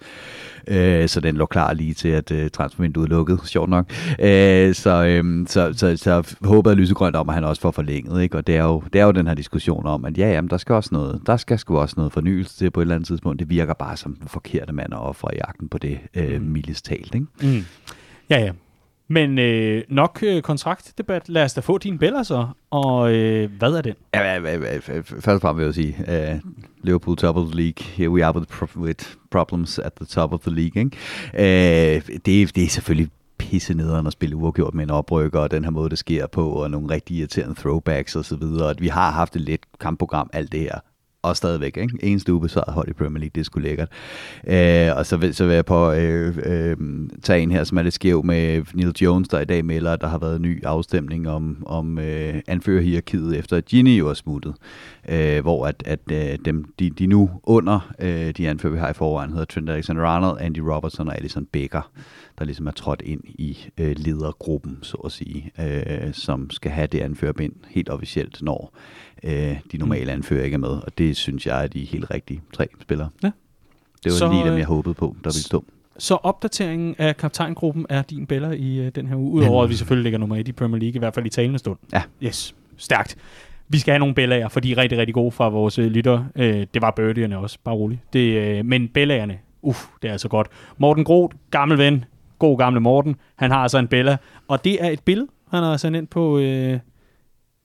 Øh, så den lå klar lige til, at øh, transfervinduet lukkede, sjovt nok. Øh, så, øh, så, så, så håber jeg lysegrønt om, at han også får forlænget. Ikke? Og det er, jo, det er jo den her diskussion om, at ja, jamen, der skal også noget, der skal sgu også noget fornyelse til på et eller andet tidspunkt. Det virker bare som den forkerte mand at ofre i jagten på det, øh, mildest talt. Ikke? Mm. Ja, ja. Men øh, nok øh, kontraktdebat. Lad os da få din bæller så. Og øh, hvad er den? Ja, ja, ja, først og fremmest vil jeg sige, uh, Liverpool top of the league. Here we are with, pro- with problems at the top of the league. Ikke? Uh, det, det er selvfølgelig pisse nederen at spille uafgjort med en oprykker, og den her måde, det sker på, og nogle rigtig irriterende throwbacks og så videre. At vi har haft et let kampprogram, alt det her og stadigvæk, ikke? Eneste ubesvaret hold i Premier League, det er sgu lækkert. Øh, og så vil, så vil jeg på øh, øh, tage en her, som er lidt skæv med Neil Jones, der i dag melder, at der har været en ny afstemning om, om øh, anførerhierarkiet, efter at Gini jo er smuttet. Øh, hvor at, at øh, dem, de, de nu under øh, de anfører, vi har i forvejen, hedder Trent Alexander-Arnold, Andy Robertson og Alison Becker, der ligesom er trådt ind i øh, ledergruppen, så at sige, øh, som skal have det anførerbind helt officielt, når øh, de normale anfører ikke er med. Og det synes jeg er de helt rigtige tre spillere. Ja. Det var Så, lige dem, øh, jeg håbede på, der ville stå. Så opdateringen af kaptajngruppen er din bæller i øh, den her uge, udover at vi selvfølgelig ligger nummer et i Premier League, i hvert fald i talende stund. Ja. Yes, stærkt. Vi skal have nogle bællager, for de er rigtig, rigtig gode fra vores øh, lytter. Øh, det var birdierne også, bare roligt. Det, øh, men bællagerne, uff, det er altså godt. Morten Groth, gammel ven, god gamle Morten, han har altså en bælla, og det er et billede, han har sendt ind på, øh,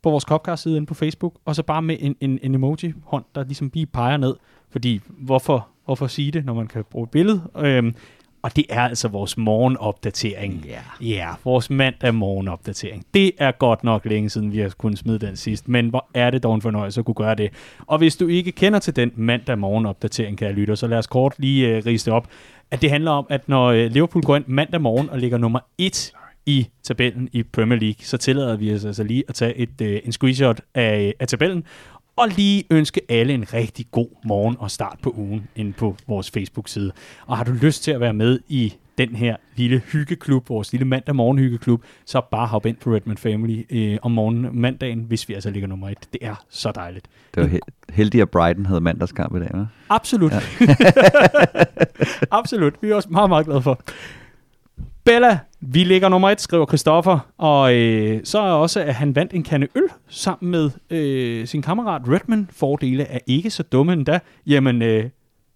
på vores Copcast-side inde på Facebook, og så bare med en, en, en emoji-hånd, der ligesom lige peger ned. Fordi, hvorfor, hvorfor sige det, når man kan bruge et billede? Øhm, og det er altså vores morgenopdatering. Ja. Ja, vores mandag morgenopdatering. Det er godt nok længe siden, vi har kunnet smide den sidst, men hvor er det dog en fornøjelse at kunne gøre det. Og hvis du ikke kender til den mandag morgenopdatering, kan jeg lytte, så lad os kort lige uh, rise det op. At det handler om, at når uh, Liverpool går ind mandag morgen og ligger nummer 1 i tabellen i Premier League, så tillader vi os altså lige at tage et, uh, en screenshot af, af tabellen, og lige ønske alle en rigtig god morgen og start på ugen inde på vores Facebook-side. Og har du lyst til at være med i den her lille hyggeklub, vores lille mandag morgen hyggeklub, så bare hop ind på Redman Family øh, om morgenen mandagen, hvis vi altså ligger nummer et. Det er så dejligt. Det var he- heldigt, at Brighton havde mandagskamp i dag, hva'? Absolut. Ja. Absolut. Vi er også meget, meget glade for. Bella, vi ligger nummer et, skriver Christoffer, og øh, så er også, at han vandt en kande øl sammen med øh, sin kammerat Redman. Fordele er ikke så dumme endda. Jamen, øh,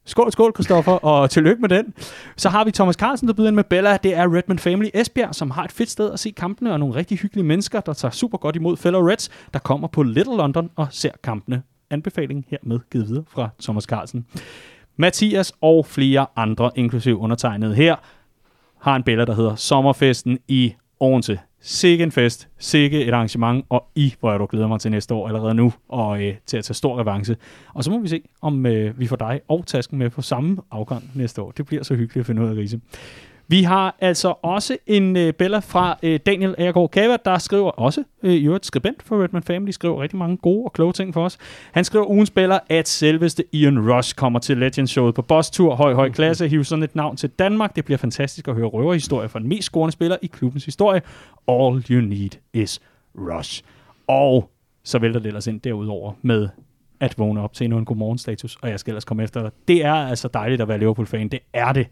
skål, skål Christoffer, og tillykke med den. Så har vi Thomas Carlsen, der byder ind med Bella. Det er Redman Family Esbjerg, som har et fedt sted at se kampene, og nogle rigtig hyggelige mennesker, der tager super godt imod fellow Reds, der kommer på Little London og ser kampene. Anbefaling hermed givet videre fra Thomas Carlsen. Mathias og flere andre, inklusive undertegnet her, har en billede, der hedder Sommerfesten i Odense. Sikke en fest, sikke et arrangement, og i, hvor jeg du glæder mig til næste år allerede nu, og øh, til at tage stor revanche. Og så må vi se, om øh, vi får dig og tasken med på samme afgang næste år. Det bliver så hyggeligt at finde ud af, Riese. Vi har altså også en øh, bella fra øh, Daniel Agergaard Kava, der skriver også, øh, i øvrigt skribent for Redman Family, skriver rigtig mange gode og kloge ting for os. Han skriver ugens bella, at selveste Ian Rush kommer til Legends Showet på Boss Tour. Høj, høj klasse, hiv sådan et navn til Danmark. Det bliver fantastisk at høre røverhistorier fra den mest scorende spiller i klubbens historie. All you need is Rush. Og så vælter det ellers ind derudover med at vågne op til endnu en godmorgen status, og jeg skal ellers komme efter dig. Det er altså dejligt at være Liverpool-fan. Det er det.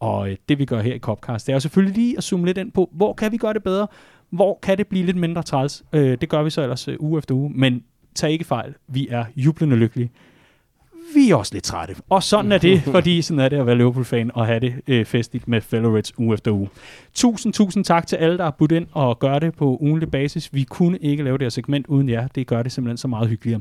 Og øh, det vi gør her i Copcast, det er jo selvfølgelig lige at zoome lidt ind på, hvor kan vi gøre det bedre? Hvor kan det blive lidt mindre træls? Øh, det gør vi så ellers øh, uge efter uge, men tag ikke fejl. Vi er jublende lykkelige. Vi er også lidt trætte. Og sådan er det, fordi sådan er det at være Liverpool-fan og have det øh, festligt med fellow Reds uge efter uge. Tusind, tusind tak til alle, der har budt ind og gør det på ugenlig basis. Vi kunne ikke lave det her segment uden jer. Det gør det simpelthen så meget hyggeligere.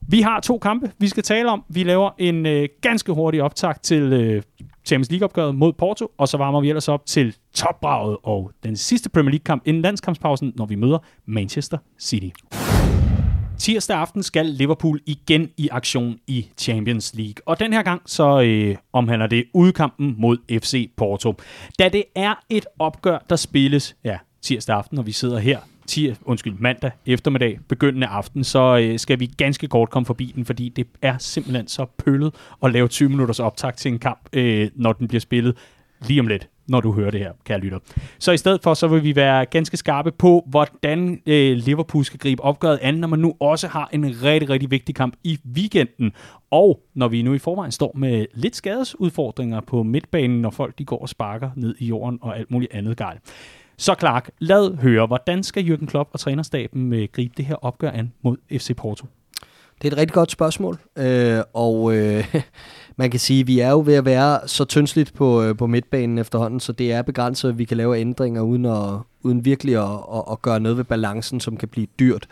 Vi har to kampe, vi skal tale om. Vi laver en øh, ganske hurtig optag til øh, Champions League-opgøret mod Porto, og så varmer vi ellers op til topbraget og den sidste Premier League-kamp inden landskampspausen, når vi møder Manchester City. Tirsdag aften skal Liverpool igen i aktion i Champions League. Og den her gang så øh, omhandler det udkampen mod FC Porto. Da det er et opgør, der spilles ja, tirsdag aften, når vi sidder her, tir, undskyld, mandag eftermiddag, begyndende aften, så øh, skal vi ganske kort komme forbi den, fordi det er simpelthen så pøllet at lave 20 minutters optag til en kamp, øh, når den bliver spillet lige om lidt når du hører det her, kære lytter. Så i stedet for, så vil vi være ganske skarpe på, hvordan øh, Liverpool skal gribe opgøret an, når man nu også har en rigtig, rigtig vigtig kamp i weekenden. Og når vi nu i forvejen står med lidt skadesudfordringer på midtbanen, når folk de går og sparker ned i jorden og alt muligt andet galt. Så Clark, lad høre, hvordan skal Jürgen Klopp og trænerstaben øh, gribe det her opgør an mod FC Porto? Det er et rigtig godt spørgsmål, øh, og øh, man kan sige, at vi er jo ved at være så tyndsligt på, øh, på midtbanen efterhånden, så det er begrænset, at vi kan lave ændringer uden, at, uden virkelig at, at, at gøre noget ved balancen, som kan blive dyrt.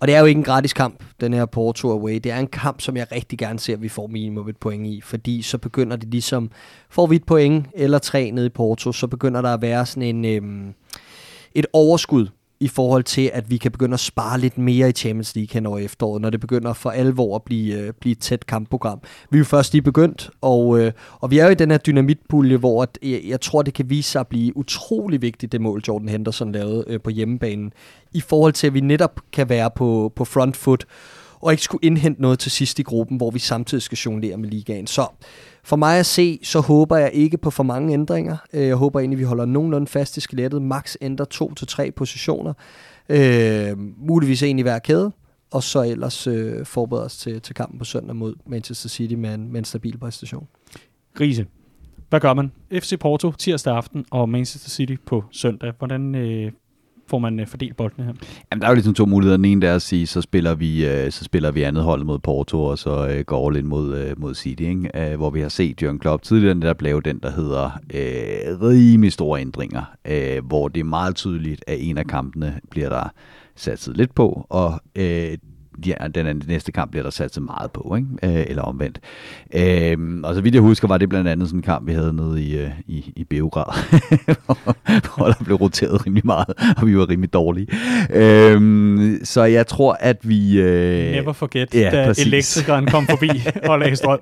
Og det er jo ikke en gratis kamp, den her Porto Away. Det er en kamp, som jeg rigtig gerne ser, at vi får minimum et point i, fordi så begynder det ligesom, får vi et point eller tre nede i Porto, så begynder der at være sådan en, øhm, et overskud i forhold til, at vi kan begynde at spare lidt mere i Champions League hen over efteråret, når det begynder for alvor at blive, øh, blive et tæt kampprogram. Vi er jo først lige begyndt, og, øh, og vi er jo i den her dynamitpulje, hvor at, jeg, jeg tror, det kan vise sig at blive utrolig vigtigt, det mål Jordan Henderson lavede øh, på hjemmebanen, i forhold til, at vi netop kan være på, på front foot, og ikke skulle indhente noget til sidst i gruppen, hvor vi samtidig skal jonglere med ligaen. Så for mig at se, så håber jeg ikke på for mange ændringer. Øh, jeg håber egentlig, vi holder nogenlunde fast i skelettet. Max ændrer to til tre positioner. Øh, muligvis en i hver kæde. Og så ellers øh, forbereder os til, til kampen på søndag mod Manchester City med en, med en stabil præstation. Grise. Hvad gør man? FC Porto tirsdag aften og Manchester City på søndag. Hvordan øh, får man øh, fordelt boldene her? Jamen, der er jo ligesom to muligheder. Den ene der er at sige, så spiller vi, øh, så spiller vi andet hold mod Porto, og så øh, går all in mod, øh, mod City, ikke? Øh, hvor vi har set Jørgen Klopp tidligere der lave den, der hedder øh, rimelig store ændringer, øh, hvor det er meget tydeligt, at en af kampene bliver der satset lidt på, og øh, ja, den næste kamp bliver der sat så meget på, ikke? Øh, eller omvendt. Øh, og så vidt jeg husker, var det blandt andet sådan en kamp, vi havde nede i, øh, i, i Beograd, hvor der blev roteret rimelig meget, og vi var rimelig dårlige. Øh, så jeg tror, at vi... Øh, Never forget, ja, da præcis. elektrikeren kom forbi og lagde strøm.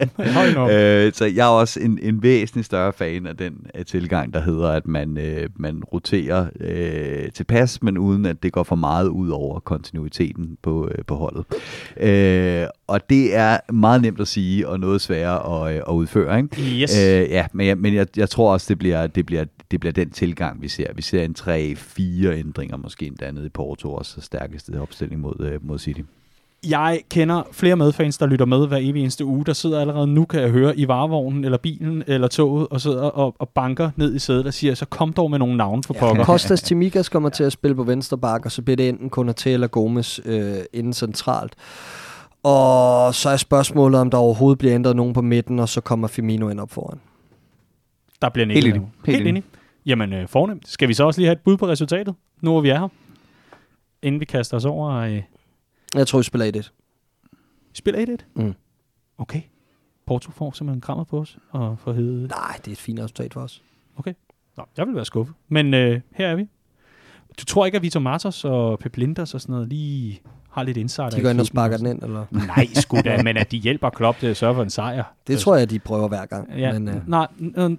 øh, så jeg er også en, en væsentlig større fan af den uh, tilgang, der hedder, at man, øh, man roterer øh, tilpas, men uden at det går for meget ud over kontinuiteten på, øh, på holdet. Øh, og det er meget nemt at sige, og noget sværere at, øh, at udføre. Ikke? Yes. Øh, ja, men, jeg, men jeg, jeg tror også, det bliver, det, bliver, det bliver den tilgang, vi ser. Vi ser en 3-4 ændringer, måske endda nede i Porto, også stærkeste opstilling mod, øh, mod City. Jeg kender flere medfans, der lytter med hver evig eneste uge, der sidder allerede nu, kan jeg høre, i varevognen, eller bilen, eller toget, og sidder og, og banker ned i sædet og siger, så kom dog med nogle navne for ja, pokker. Kostas Timikas kommer til at spille på venstre bak, og så bliver det enten Konaté eller Gomes øh, inden centralt. Og så er spørgsmålet, om der overhovedet bliver ændret nogen på midten, og så kommer Firmino ind op foran. Der bliver Helt enig. Helt, Helt enig. Jamen, øh, fornemt. Skal vi så også lige have et bud på resultatet, nu hvor vi er her? Inden vi kaster os over... Øh jeg tror, vi spiller 1-1. Vi spiller 1-1? Mm. Okay. Porto får simpelthen krammer på os og får hede... Nej, det er et fint resultat for os. Okay. Nå, jeg vil være skuffet. Men øh, her er vi. Du tror ikke, at Vitor Martos og Pep Linders og sådan noget lige har lidt insider? De går ind og sparker den ind, eller? Nej, sgu da, men at de hjælper Klopp til at sørge for en sejr. Det tror jeg, de prøver hver gang. Ja, men, uh... Nej,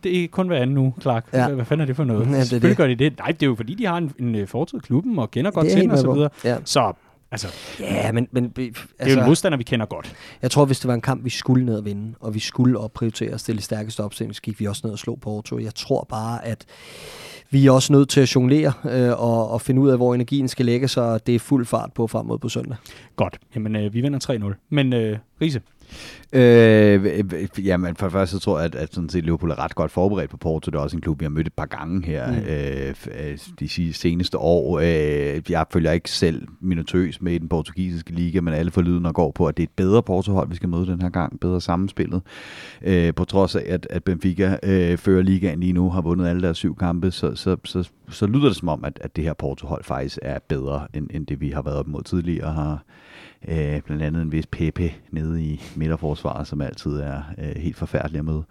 det er kun hver anden nu, Clark. Ja. Hvad fanden er det for noget? Ja, det Selvfølgelig det. gør de det. Nej, det er jo fordi, de har en, en øh, fortid klubben og kender godt til den og så videre. Ja. Så Altså, ja, men... men altså, det er jo en altså- modstander, vi kender godt. Jeg tror, hvis det var en kamp, vi skulle ned og vinde, og vi skulle opprioritere at stille stærkeste opstilling, så gik vi også ned og slå på Porto. Jeg tror bare, at vi er også nødt til at jonglere øh, og, og finde ud af, hvor energien skal lægge, så det er fuld fart på frem mod på søndag. Godt. Jamen, øh, vi vinder 3-0. Men øh, Riese, Øh, jamen, for det første så tror jeg, at, at sådan set Liverpool er ret godt forberedt på Porto. Det er også en klub, vi har mødt et par gange her mm. øh, øh de seneste år. Øh, jeg følger ikke selv minutøs med i den portugisiske liga, men alle forlydende går på, at det er et bedre Porto-hold, vi skal møde den her gang. Bedre sammenspillet. Øh, på trods af, at, at Benfica øh, fører ligaen lige nu, har vundet alle deres syv kampe, så, så, så, så lyder det som om, at, at det her Porto-hold faktisk er bedre, end, end det vi har været op mod tidligere. Har, Øh, blandt andet en vis Pepe nede i midterforsvaret, som altid er øh, helt forfærdelig at møde.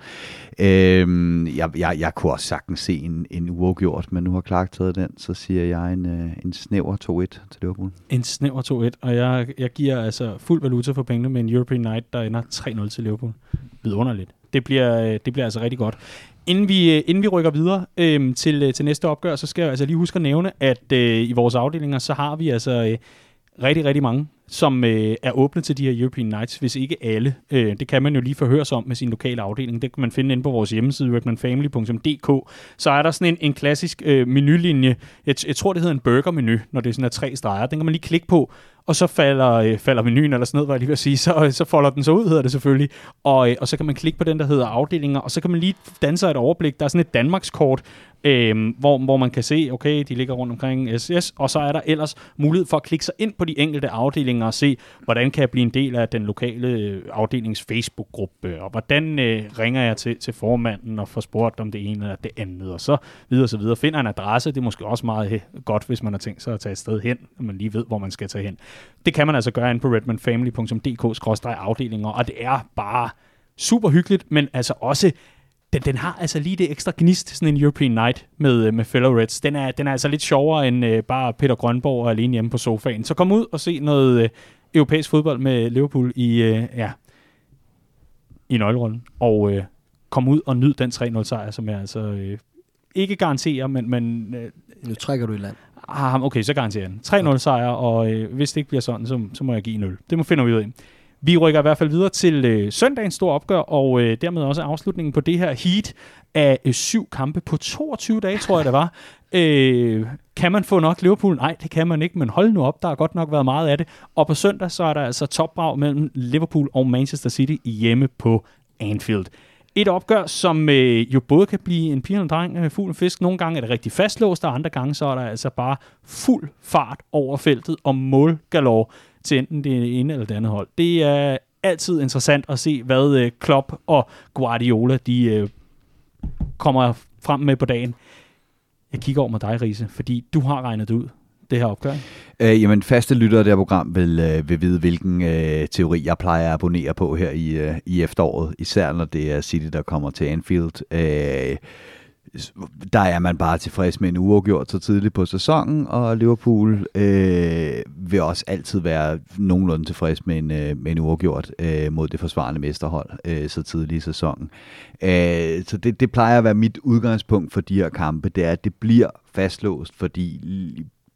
Øh, jeg, jeg, jeg kunne også sagtens se en, en uafgjort, men nu har Clark taget den, så siger jeg en, øh, en snæver 2-1 til Liverpool. En snæver 2-1, og jeg, jeg giver altså fuld valuta for pengene med en European Night, der ender 3-0 til Liverpool. Vidunderligt. Det bliver, øh, det bliver altså rigtig godt. Inden vi, øh, inden vi rykker videre øhm, til, øh, til næste opgør, så skal jeg altså lige huske at nævne, at øh, i vores afdelinger, så har vi altså øh, rigtig, rigtig mange, som øh, er åbne til de her European Nights, hvis ikke alle. Øh, det kan man jo lige forhøre sig om med sin lokale afdeling. Det kan man finde inde på vores hjemmeside, workmanfamily.dk. Så er der sådan en, en klassisk øh, menulinje. Jeg, jeg tror, det hedder en burger-menu, når det er sådan er tre streger. Den kan man lige klikke på, og så falder, øh, falder menuen eller sådan noget, var jeg lige at sige, så, så folder den så ud, hedder det selvfølgelig, og, øh, og så kan man klikke på den, der hedder afdelinger, og så kan man lige danse et overblik. Der er sådan et Danmarkskort, øh, hvor, hvor man kan se, okay, de ligger rundt omkring SS, og så er der ellers mulighed for at klikke sig ind på de enkelte afdelinger og se, hvordan kan jeg blive en del af den lokale øh, afdelings Facebook-gruppe, og hvordan øh, ringer jeg til, til formanden og får spurgt om det ene eller det andet, og så videre og så videre. Finder en adresse, det er måske også meget øh, godt, hvis man har tænkt sig at tage et sted hen, og man lige ved, hvor man skal tage hen. Det kan man altså gøre ind på redmanfamily.dk-afdelinger, og det er bare super hyggeligt, men altså også den, den har altså lige det ekstra gnist, sådan en European Night med, med fellow Reds. Den er, den er altså lidt sjovere end uh, bare Peter Grønborg alene hjemme på sofaen. Så kom ud og se noget uh, europæisk fodbold med Liverpool i, uh, ja, i nøglerollen. Og uh, kom ud og nyd den 3-0 sejr, som jeg altså uh, ikke garanterer, men... men uh, nu trækker du i land. Ah, okay, så garanterer jeg den. 3-0 sejr, og uh, hvis det ikke bliver sådan, så, så må jeg give 0. Det må finder vi ud af. Vi rykker i hvert fald videre til øh, søndagens store opgør, og øh, dermed også afslutningen på det her heat af øh, syv kampe på 22 dage, tror jeg det var. Øh, kan man få nok Liverpool? Nej, det kan man ikke, men hold nu op, der har godt nok været meget af det. Og på søndag, så er der altså topbrag mellem Liverpool og Manchester City hjemme på Anfield. Et opgør, som øh, jo både kan blive en pige og en dreng, øh, fugl og fisk. Nogle gange er det rigtig fastlåst, og andre gange så er der altså bare fuld fart over feltet og målgalore til enten det ene eller det andet hold. Det er altid interessant at se, hvad øh, Klopp og Guardiola de øh, kommer frem med på dagen. Jeg kigger over med dig, Riese, fordi du har regnet det ud det her opgør. Øh, jamen, faste lyttere af det her program vil, øh, vil vide, hvilken øh, teori jeg plejer at abonnere på her i, øh, i efteråret, især når det er City, der kommer til Anfield. Øh, der er man bare tilfreds med en uafgjort så tidligt på sæsonen, og Liverpool øh, vil også altid være nogenlunde tilfreds med en, øh, med en uafgjort øh, mod det forsvarende mesterhold øh, så tidligt i sæsonen. Øh, så det, det plejer at være mit udgangspunkt for de her kampe, det er, at det bliver fastlåst, fordi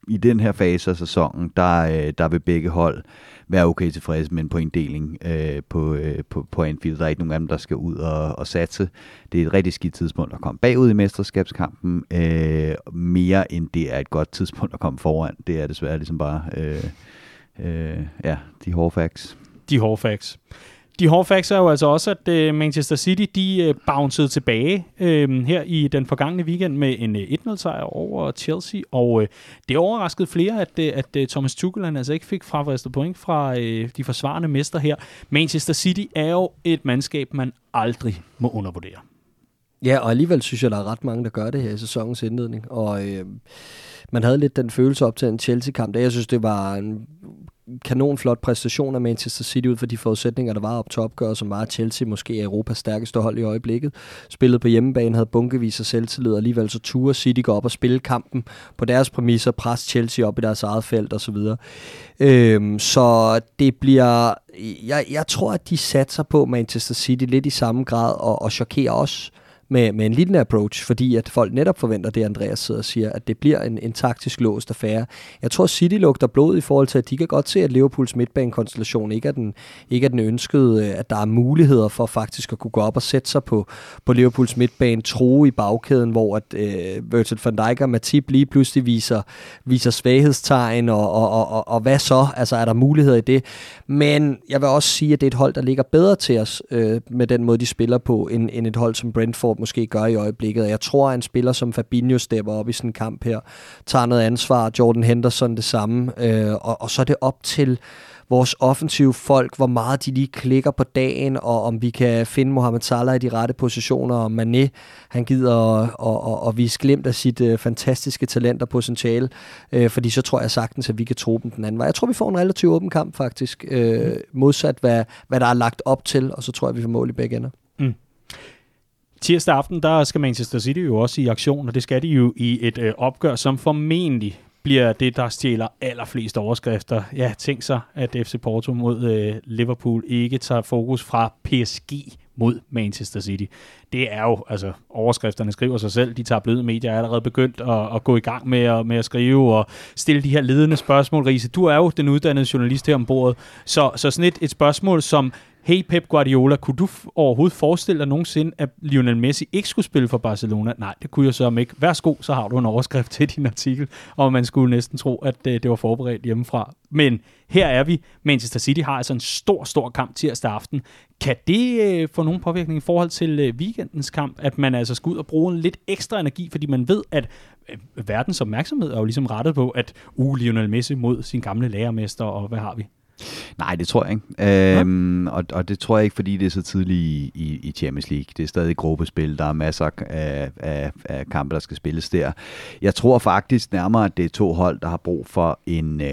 i den her fase af sæsonen, der, øh, der vil begge hold være okay tilfredse med en pointdeling øh, på, øh, på, på Anfield. Der er ikke nogen af dem, der skal ud og, og satse. Det er et rigtig skidt tidspunkt at komme bagud i mesterskabskampen. Øh, mere end det er et godt tidspunkt at komme foran. Det er desværre ligesom bare øh, øh, ja, de hårde facts. De hårde facts. De hårde facts er jo altså også, at øh, Manchester City de uh, bouncede tilbage øh, her i den forgangne weekend med en øh, 1-0-sejr over Chelsea, og øh, det overraskede flere, at, at Thomas Tuchel altså ikke fik fravristet point fra øh, de forsvarende mester her. Manchester City er jo et mandskab, man aldrig må undervurdere. Ja, og alligevel synes jeg, der er ret mange, der gør det her i sæsonens indledning, og øh, man havde lidt den følelse op til en Chelsea-kamp, der jeg synes, det var en kanonflot præstation af Manchester City ud for de forudsætninger, der var op til opgøret, som var Chelsea måske er Europas stærkeste hold i øjeblikket. Spillet på hjemmebane, havde bunkevis af selvtillid, og alligevel så turde City gå op og spille kampen på deres præmisser, presse Chelsea op i deres eget felt osv. Øhm, så det bliver... Jeg, jeg tror, at de satser på Manchester City lidt i samme grad og, og chokerer os med, med en lignende approach, fordi at folk netop forventer det, Andreas sidder og siger, at det bliver en, en taktisk låst affære. Jeg tror, City lugter blod i forhold til, at de kan godt se, at Liverpools midtbanekonstellation ikke er den, ikke er den ønskede, øh, at der er muligheder for faktisk at kunne gå op og sætte sig på, på Liverpools midtbane, tro i bagkæden, hvor at øh, Virgil van Dijk og Matip lige pludselig viser, viser svaghedstegn, og, og, og, og, og hvad så? Altså, er der muligheder i det? Men jeg vil også sige, at det er et hold, der ligger bedre til os øh, med den måde, de spiller på, end, end et hold som Brentford måske gør i øjeblikket. Jeg tror, at en spiller som Fabinho stepper op i sådan en kamp her, tager noget ansvar, Jordan Henderson det samme, øh, og, og så er det op til vores offensive folk, hvor meget de lige klikker på dagen, og om vi kan finde Mohamed Salah i de rette positioner, og Mané, han gider at, at, at, at vise glimt af sit uh, fantastiske talent og potentiale, uh, fordi så tror jeg sagtens, at vi kan tro dem den anden vej. Jeg tror, vi får en relativt åben kamp faktisk, uh, modsat hvad, hvad der er lagt op til, og så tror jeg, vi får mål i begge ender. Mm. Tirsdag aften, der skal Manchester City jo også i aktion, og det skal de jo i et øh, opgør, som formentlig bliver det, der stjæler allerflest overskrifter. Ja, tænk så, at FC Porto mod øh, Liverpool ikke tager fokus fra PSG mod Manchester City. Det er jo, altså overskrifterne skriver sig selv, de tager bløde medier er allerede begyndt at, at gå i gang med at, med at skrive og stille de her ledende spørgsmål. Riese, du er jo den uddannede journalist her ombord, så, så sådan et, et spørgsmål som, hey Pep Guardiola, kunne du overhovedet forestille dig nogensinde, at Lionel Messi ikke skulle spille for Barcelona? Nej, det kunne jeg så ikke. Værsgo, så har du en overskrift til din artikel, og man skulle næsten tro, at øh, det var forberedt hjemmefra. Men her er vi. Manchester City har altså en stor, stor kamp tirsdag aften. Kan det øh, få nogen påvirkning i forhold til øh, weekendens kamp, at man altså skal ud og bruge en lidt ekstra energi, fordi man ved, at øh, verdens opmærksomhed er jo ligesom rettet på, at uh, Lionel Messi mod sin gamle lærermester, og hvad har vi? Nej, det tror jeg ikke. Øhm, og, og det tror jeg ikke, fordi det er så tidligt i, i, i Champions League. Det er stadig gruppespil. Der er masser af, af, af kampe, der skal spilles der. Jeg tror faktisk nærmere, at det er to hold, der har brug for en, øh,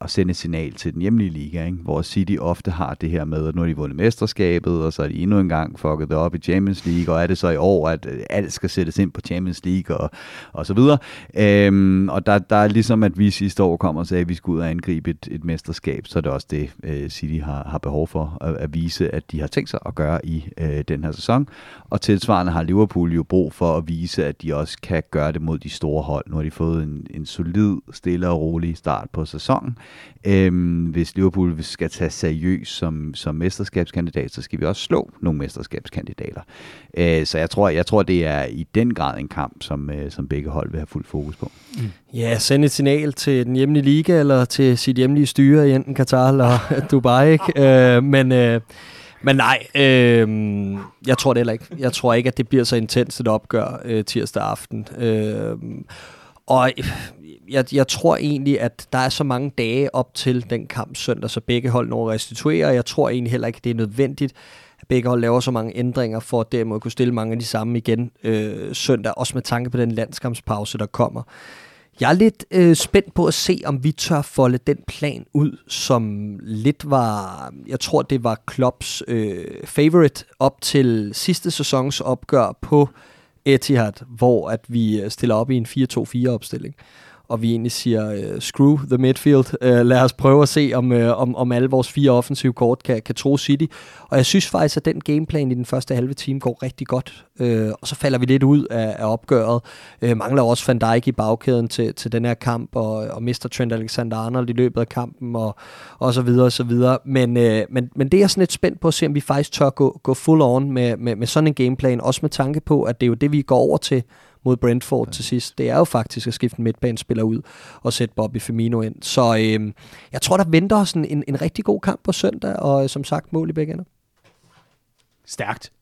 at sende et signal til den hjemlige liga, ikke? hvor City ofte har det her med, at nu har de vundet mesterskabet, og så er de endnu en gang fucket det op i Champions League, og er det så i år, at øh, alt skal sættes ind på Champions League, og, og så videre. Øhm, og der, der er ligesom, at vi sidste år kom og sagde, at vi skulle ud og angribe et, et mesterskab, så det også det, øh, City har, har behov for at, at vise, at de har tænkt sig at gøre i øh, den her sæson. Og tilsvarende har Liverpool jo brug for at vise, at de også kan gøre det mod de store hold. Nu har de fået en, en solid, stille og rolig start på sæsonen. Øhm, hvis Liverpool skal tage seriøst som, som mesterskabskandidat, så skal vi også slå nogle mesterskabskandidater. Øh, så jeg tror, jeg tror, det er i den grad en kamp, som, øh, som begge hold vil have fuld fokus på. Mm. Ja, send et signal til den hjemlige liga, eller til sit hjemlige styre i enten Katar eller Dubai. Ikke? Øh, men, øh, men nej, øh, jeg tror det heller ikke. Jeg tror ikke, at det bliver så intenst et opgør øh, tirsdag aften. Øh, og jeg, jeg tror egentlig, at der er så mange dage op til den kamp søndag, så begge hold når at restituere. Jeg tror egentlig heller ikke, det er nødvendigt, at begge hold laver så mange ændringer, for at derimod kunne stille mange af de samme igen øh, søndag, også med tanke på den landskampspause, der kommer. Jeg er lidt øh, spændt på at se, om vi tør folde den plan ud, som lidt var, jeg tror det var Klopps øh, favorite op til sidste sæsons opgør på Etihad, hvor at vi øh, stiller op i en 4-2-4 opstilling og vi egentlig siger, uh, screw the midfield, uh, lad os prøve at se, om, uh, om, om alle vores fire offensive kort kan, kan tro City. Og jeg synes faktisk, at den gameplan i den første halve time går rigtig godt, uh, og så falder vi lidt ud af, af opgøret. Uh, mangler også Van Dijk i bagkæden til, til den her kamp, og, og mister Trent Alexander-Arnold i løbet af kampen, og, og så videre, og så videre. Men, uh, men, men det er jeg sådan lidt spændt på at se, om vi faktisk tør gå, gå full on med, med, med sådan en gameplan, også med tanke på, at det er jo det, vi går over til mod Brentford ja. til sidst, det er jo faktisk at skifte en midtbanespiller ud og sætte Bobby Firmino ind. Så øh, jeg tror, der venter os en, en, en rigtig god kamp på søndag, og som sagt mål i begge ender. Stærkt.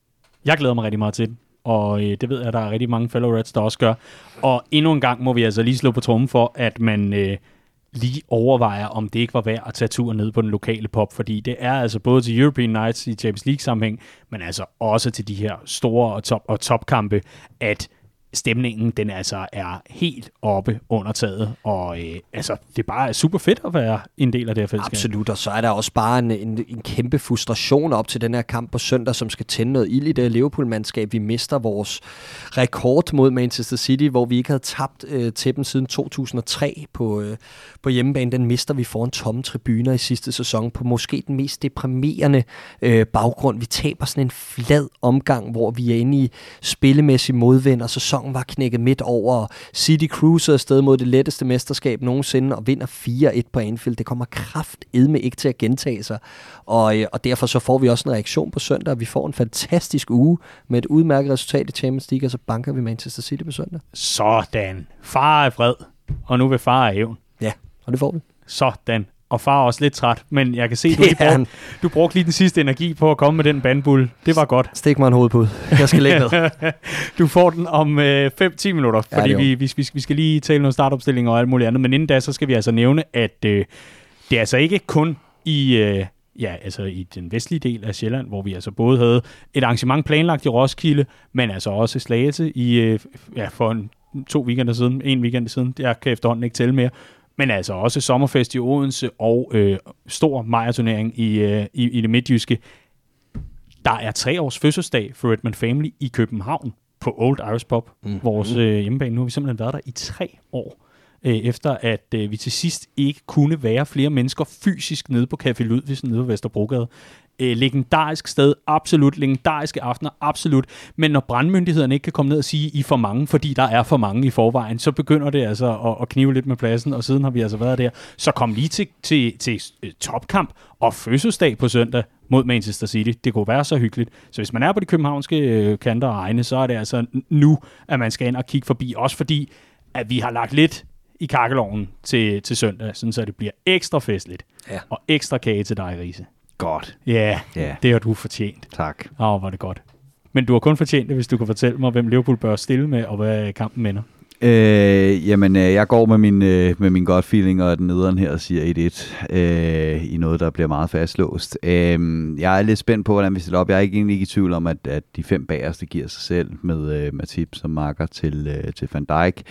Jeg glæder mig rigtig meget til det og øh, det ved jeg, at der er rigtig mange fellow Reds, der også gør. Og endnu en gang må vi altså lige slå på trummen for, at man øh, lige overvejer, om det ikke var værd at tage turen ned på den lokale pop, fordi det er altså både til European Nights i Champions League sammenhæng, men altså også til de her store og, top, og topkampe, at stemningen den altså er helt oppe under taget, og øh, altså, det er bare super fedt at være en del af det her fællesskab. Absolut, og så er der også bare en, en, en kæmpe frustration op til den her kamp på søndag, som skal tænde noget ild i det Liverpool-mandskab. Vi mister vores rekord mod Manchester City, hvor vi ikke havde tabt øh, til dem siden 2003 på, øh, på hjemmebane. Den mister vi foran tomme tribuner i sidste sæson på måske den mest deprimerende øh, baggrund. Vi taber sådan en flad omgang, hvor vi er inde i spillemæssig modvind, og så sæsonen var knækket midt over. City cruiser afsted mod det letteste mesterskab nogensinde og vinder 4-1 på Anfield. Det kommer kraft med ikke til at gentage sig. Og, øh, og derfor så får vi også en reaktion på søndag. Vi får en fantastisk uge med et udmærket resultat i Champions League, og så banker vi Manchester City på søndag. Sådan. Far er fred, og nu vil far af hævn. Ja, og det får vi. Sådan og far er også lidt træt, men jeg kan se, du, lige brugte, du brugte lige den sidste energi på at komme med den bandbull. Det var godt. Stik mig en hovedpude. Jeg skal lægge ned. du får den om 5-10 øh, minutter, fordi ja, vi, vi, vi, vi skal lige tale noget startopstilling og alt muligt andet. Men inden da, så skal vi altså nævne, at øh, det er altså ikke kun i... Øh, ja, altså i den vestlige del af Sjælland, hvor vi altså både havde et arrangement planlagt i Roskilde, men altså også Slagelse i, øh, ja, for en, to weekender siden, en weekend siden, jeg kan efterhånden ikke tælle mere, men altså også sommerfest i Odense og øh, stor majerturnering i, øh, i, i det midtjyske. Der er tre års fødselsdag for Redman Family i København på Old Irish Pub, mm. vores øh, hjemmebane. Nu har vi simpelthen været der i tre år. øh, efter at øh, vi til sidst ikke kunne være flere mennesker fysisk nede på Café Ludvigsen nede på Vesterbrogade. Øh, legendarisk sted, absolut. Legendariske aftener, absolut. Men når brandmyndighederne ikke kan komme ned og sige, I for mange, fordi der er for mange i forvejen, så begynder det altså at, at knive lidt med pladsen, og siden har vi altså været der. Så kom lige til, til, til øh, topkamp og fødselsdag på søndag mod Manchester City. Det kunne være så hyggeligt. Så hvis man er på de københavnske øh, kanter og egne, så er det altså nu, at man skal ind og kigge forbi. Også fordi, at vi har lagt lidt i kakkeloven til, til søndag, sådan så det bliver ekstra festligt. Ja. Og ekstra kage til dig, Riese. Godt. Ja, yeah, Ja. det har du fortjent. Tak. Åh, oh, var det godt. Men du har kun fortjent det, hvis du kan fortælle mig, hvem Liverpool bør stille med, og hvad kampen minder. Øh, jamen, øh, jeg går med min, øh, med min godt feeling og den nederen her og siger 1-1 øh, i noget, der bliver meget fastlåst. Øh, jeg er lidt spændt på, hvordan vi stiller op. Jeg er ikke egentlig ikke i tvivl om, at, at de fem bagerste giver sig selv med øh, Matip som marker til, øh, til Van Dijk.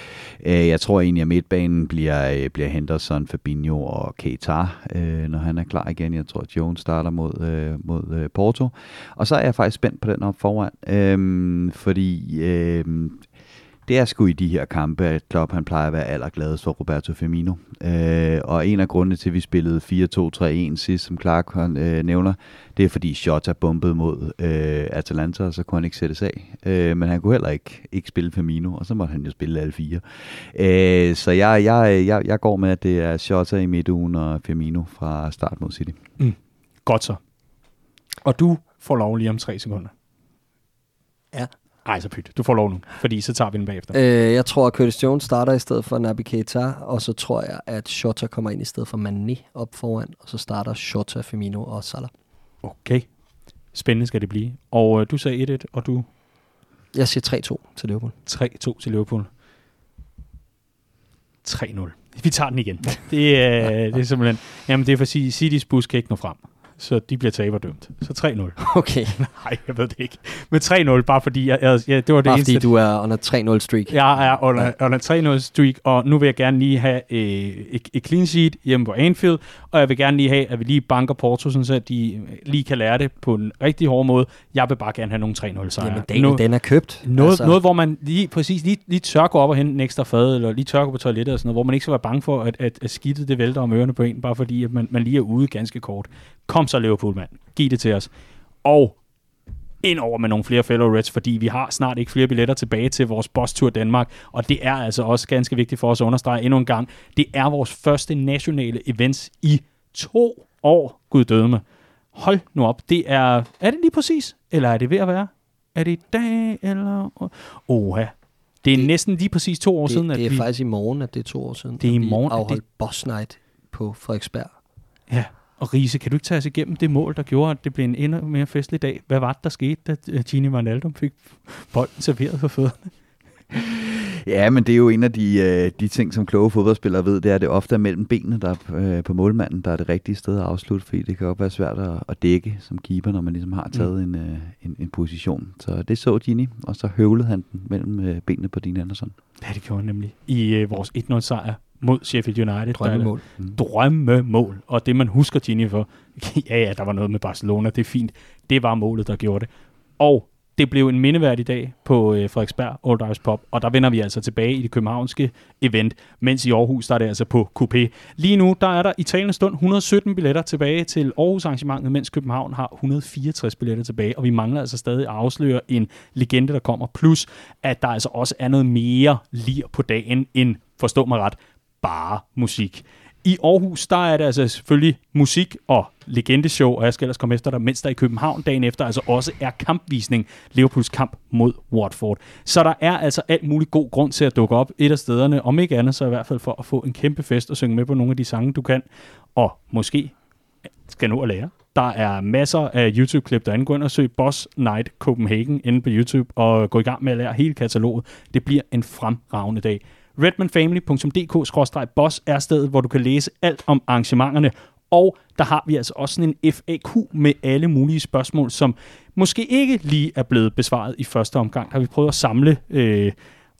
Øh, jeg tror egentlig, at midtbanen bliver, øh, bliver Henderson, Fabinho og Keita, øh, når han er klar igen. Jeg tror, at Jones starter mod, øh, mod øh, Porto. Og så er jeg faktisk spændt på den op foran, øh, fordi... Øh, det er sgu i de her kampe, at Klopp han plejer at være allergladest for Roberto Firmino. Øh, og en af grundene til, at vi spillede 4-2-3-1 sidst, som Clark han, øh, nævner, det er fordi Shota bombede mod øh, Atalanta, og så kunne han ikke sættes af. Øh, men han kunne heller ikke, ikke spille Firmino, og så måtte han jo spille alle fire. Øh, så jeg, jeg, jeg, jeg går med, at det er Shota i midtugen og Firmino fra start mod City. Godt så. Og du får lov lige om tre sekunder. Ja. Ej, så pyt. Du får lov nu, fordi så tager vi den bagefter. Øh, jeg tror, at Curtis Jones starter i stedet for Naby Keita, og så tror jeg, at Shota kommer ind i stedet for Mané op foran, og så starter Shota, Firmino og Salah. Okay. Spændende skal det blive. Og øh, du sagde 1-1, og du Jeg siger 3-2 til Liverpool. 3-2 til Liverpool. 3-0. Vi tager den igen. Det er, det er simpelthen... Jamen, det er for at Citys bus kan ikke nå frem. Så de bliver taberdømt. Så 3-0. Okay, Nej, jeg ved det ikke. Men 3-0, bare fordi jeg, jeg, ja, det var det bare eneste. fordi du er under 3-0 streak. Jeg er under, under 3-0 streak, og nu vil jeg gerne lige have øh, et, et clean sheet hjemme på Anfield, og jeg vil gerne lige have, at vi lige banker Porto, sådan så de lige kan lære det på en rigtig hård måde. Jeg vil bare gerne have nogle 3-0 sejre. Jamen, Daniel, den er købt. Noget, altså. noget, hvor man lige præcis lige, lige tør gå op og hente en ekstra fad, eller lige tør gå på toilettet og sådan noget, hvor man ikke skal være bange for, at, at, at skidtet det vælter om ørerne på en, bare fordi at man, man lige er ude ganske kort. Kom så, Liverpool, mand. Giv det til os. Og ind over med nogle flere fellow Reds, fordi vi har snart ikke flere billetter tilbage til vores boss tour Danmark, og det er altså også ganske vigtigt for os at understrege endnu en gang. Det er vores første nationale events i to år, gud døde med. Hold nu op, det er, er det lige præcis, eller er det ved at være? Er det i dag, eller? Oha, det er Det- næsten lige præcis to år siden, Det, at det er vi... faktisk i morgen, at det er to år siden. Det er i at vi morgen, afholdt Boss Night på Frederiksberg. Ja, og Riese, kan du ikke tage os igennem det mål, der gjorde, at det blev en endnu mere festlig dag? Hvad var det, der skete, da øh, Gini Wijnaldum fik bolden serveret for fødderne? Ja, men det er jo en af de, øh, de ting, som kloge fodboldspillere ved, det er, at det ofte er mellem benene, der er øh, på målmanden, der er det rigtige sted at afslutte, fordi det kan godt være svært at, at dække som keeper, når man ligesom har taget mm. en, øh, en, en position. Så det så Gini, og så høvlede han den mellem øh, benene på Dean Anderson. Ja, det gjorde han nemlig. I øh, vores 1-0-sejr mod Sheffield United. Drømmemål. Der er det- Drømmemål. Og det, man husker Gini for, ja, ja, der var noget med Barcelona, det er fint. Det var målet, der gjorde det. Og det blev en mindeværdig dag på øh, Frederiksberg Old Irish Pop, og der vender vi altså tilbage i det københavnske event, mens i Aarhus, der er det altså på Coupé. Lige nu, der er der i talende stund 117 billetter tilbage til Aarhus arrangementet, mens København har 164 billetter tilbage, og vi mangler altså stadig at afsløre en legende, der kommer, plus at der altså også er noget mere lir på dagen end, forstå mig ret, bare musik. I Aarhus, der er det altså selvfølgelig musik og legendeshow, og jeg skal ellers komme efter dig, mens der i København dagen efter altså også er kampvisning, Liverpools kamp mod Watford. Så der er altså alt muligt god grund til at dukke op et af stederne, om ikke andet så i hvert fald for at få en kæmpe fest og synge med på nogle af de sange, du kan, og måske skal nu at lære. Der er masser af YouTube-klip der angår ind og søg Boss Night Copenhagen inde på YouTube og gå i gang med at lære hele kataloget. Det bliver en fremragende dag redmanfamily.dk-boss er stedet, hvor du kan læse alt om arrangementerne. Og der har vi altså også sådan en FAQ med alle mulige spørgsmål, som måske ikke lige er blevet besvaret i første omgang. Der har vi prøvet at samle øh,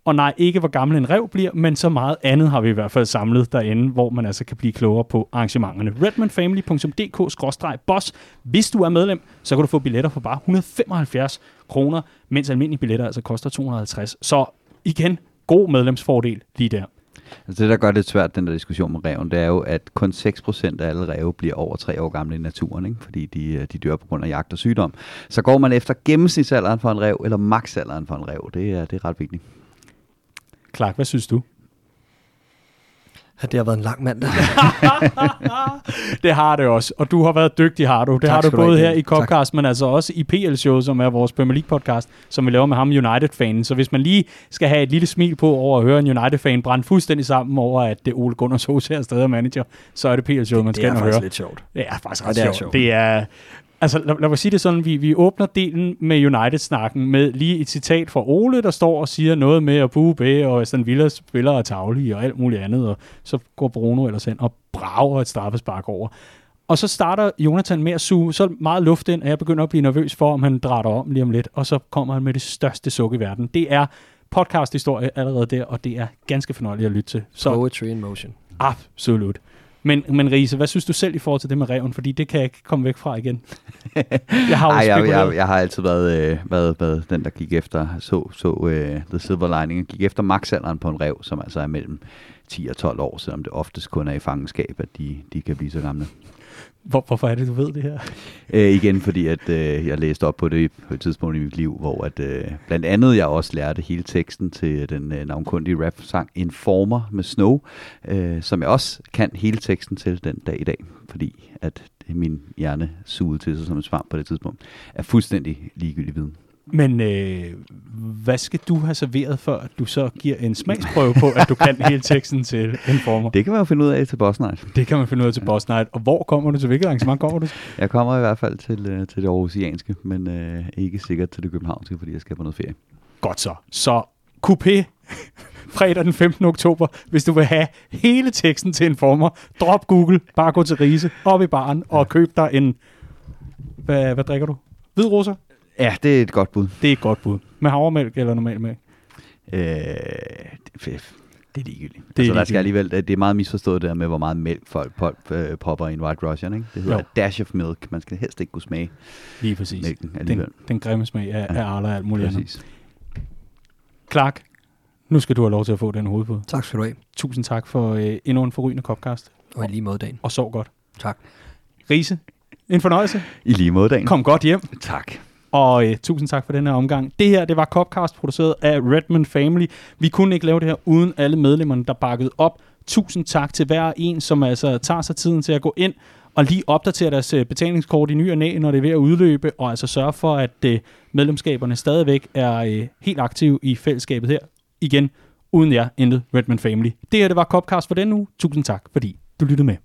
og nej, ikke hvor gammel en rev bliver, men så meget andet har vi i hvert fald samlet derinde, hvor man altså kan blive klogere på arrangementerne. redmanfamily.dk-boss. Hvis du er medlem, så kan du få billetter for bare 175 kroner, mens almindelige billetter altså koster 250. Så igen, god medlemsfordel lige der. Altså det, der gør det svært, den der diskussion med reven, det er jo, at kun 6% af alle ræve bliver over tre år gamle i naturen, ikke? fordi de, øh, de dør på grund af jagt og sygdom. Så går man efter gennemsnitsalderen for en rev, eller maksalderen for en rev. Det er, det er ret vigtigt. Clark, hvad synes du? Ja, det har været en lang mandag. det har det også, og du har været dygtig, har du. Det Tak har du både her i. Copcast, men altså også i PL-show, som er vores Premier League-podcast, som vi laver med ham United-fanen. Så hvis man lige skal have et lille smil på over at høre en United-fan brænde fuldstændig sammen over, at det er Ole Gunnar Solskjaer er stadig er manager, så er det PL-show, man skal ind og høre. lidt sjovt. Det er faktisk ret det er sjovt. sjovt. Det er... Altså, lad, lad mig sige det sådan, vi, vi åbner delen med United-snakken med lige et citat fra Ole, der står og siger noget med, at Bue Bæ og Aston Villa spiller er tavlige og alt muligt andet, og så går Bruno ellers hen og brager et straffespark over. Og så starter Jonathan med at suge så meget luft ind, at jeg begynder at blive nervøs for, om han drætter om lige om lidt, og så kommer han med det største suk i verden. Det er podcast-historie allerede der, og det er ganske fornøjeligt at lytte til. Så Poetry in motion. Absolut. Men, men Riese, hvad synes du selv i forhold til det med reven? Fordi det kan jeg ikke komme væk fra igen. Jeg har jo Ej, jeg, jeg, jeg har altid været, øh, været, været den, der gik efter, så, så øh, The Silver Lining, gik efter maksalderen på en rev, som altså er mellem 10 og 12 år, selvom det oftest kun er i fangenskab, at de, de kan blive så gamle. Hvor, hvorfor er det, du ved det her? Øh, igen, fordi at øh, jeg læste op på det på et tidspunkt i mit liv, hvor at, øh, blandt andet jeg også lærte hele teksten til den øh, navnkundige rap-sang Informer med Snow, øh, som jeg også kan hele teksten til den dag i dag, fordi at min hjerne sugede til sig som en svamp på det tidspunkt, er fuldstændig ligegyldig viden. Men øh, hvad skal du have serveret, for at du så giver en smagsprøve på, at du kan hele teksten til Informer? Det, Det kan man jo finde ud af til Boss Night. det kan man finde ud af til Boss Night. Og hvor kommer du til? Hvilket arrangement kommer du til? Jeg kommer i hvert fald til, øh, til det aarhusianske, men øh, ikke sikkert til det københavnske, fordi jeg skal på noget ferie. Godt så. Så Coupé fredag den 15. oktober, hvis du vil have hele teksten til Informer. Drop Google, bare gå til Riese, op i baren og køb dig en... Hvad, hvad drikker du? Hvid roser? Ja, det er et godt bud. Det er et godt bud. Med havremælk eller normal mælk? Øh, det, er- det er ligegyldigt. er Det altså, der skal alligevel, det er meget misforstået det der med, hvor meget mælk folk pop, øh, popper i en White Russian. Ikke? Det hedder Jo. a dash of milk. Man skal helst ikke kunne smage Lige præcis. mælken alligevel. Den, den grimme smag af, Ja. af Arla og alt muligt andet. Præcis. Clark, nu skal du have lov til at få den hovedbud. Tak skal du have. Tusind tak for øh, endnu en forrygende Copcast. Og i lige måde, Dan. Og sov godt. Tak. Riese, en fornøjelse. I lige måde, dagen. Kom godt hjem. Tak. Og øh, tusind tak for den her omgang. Det her, det var Copcast, produceret af Redmond Family. Vi kunne ikke lave det her uden alle medlemmerne, der bakkede op. Tusind tak til hver en, som altså tager sig tiden til at gå ind og lige opdatere deres øh, betalingskort i ny og næ, når det er ved at udløbe, og altså sørge for, at øh, medlemskaberne stadigvæk er øh, helt aktive i fællesskabet her. Igen, uden jer, intet Redmond Family. Det her, det var Copcast for den uge. Tusind tak, fordi du lyttede med.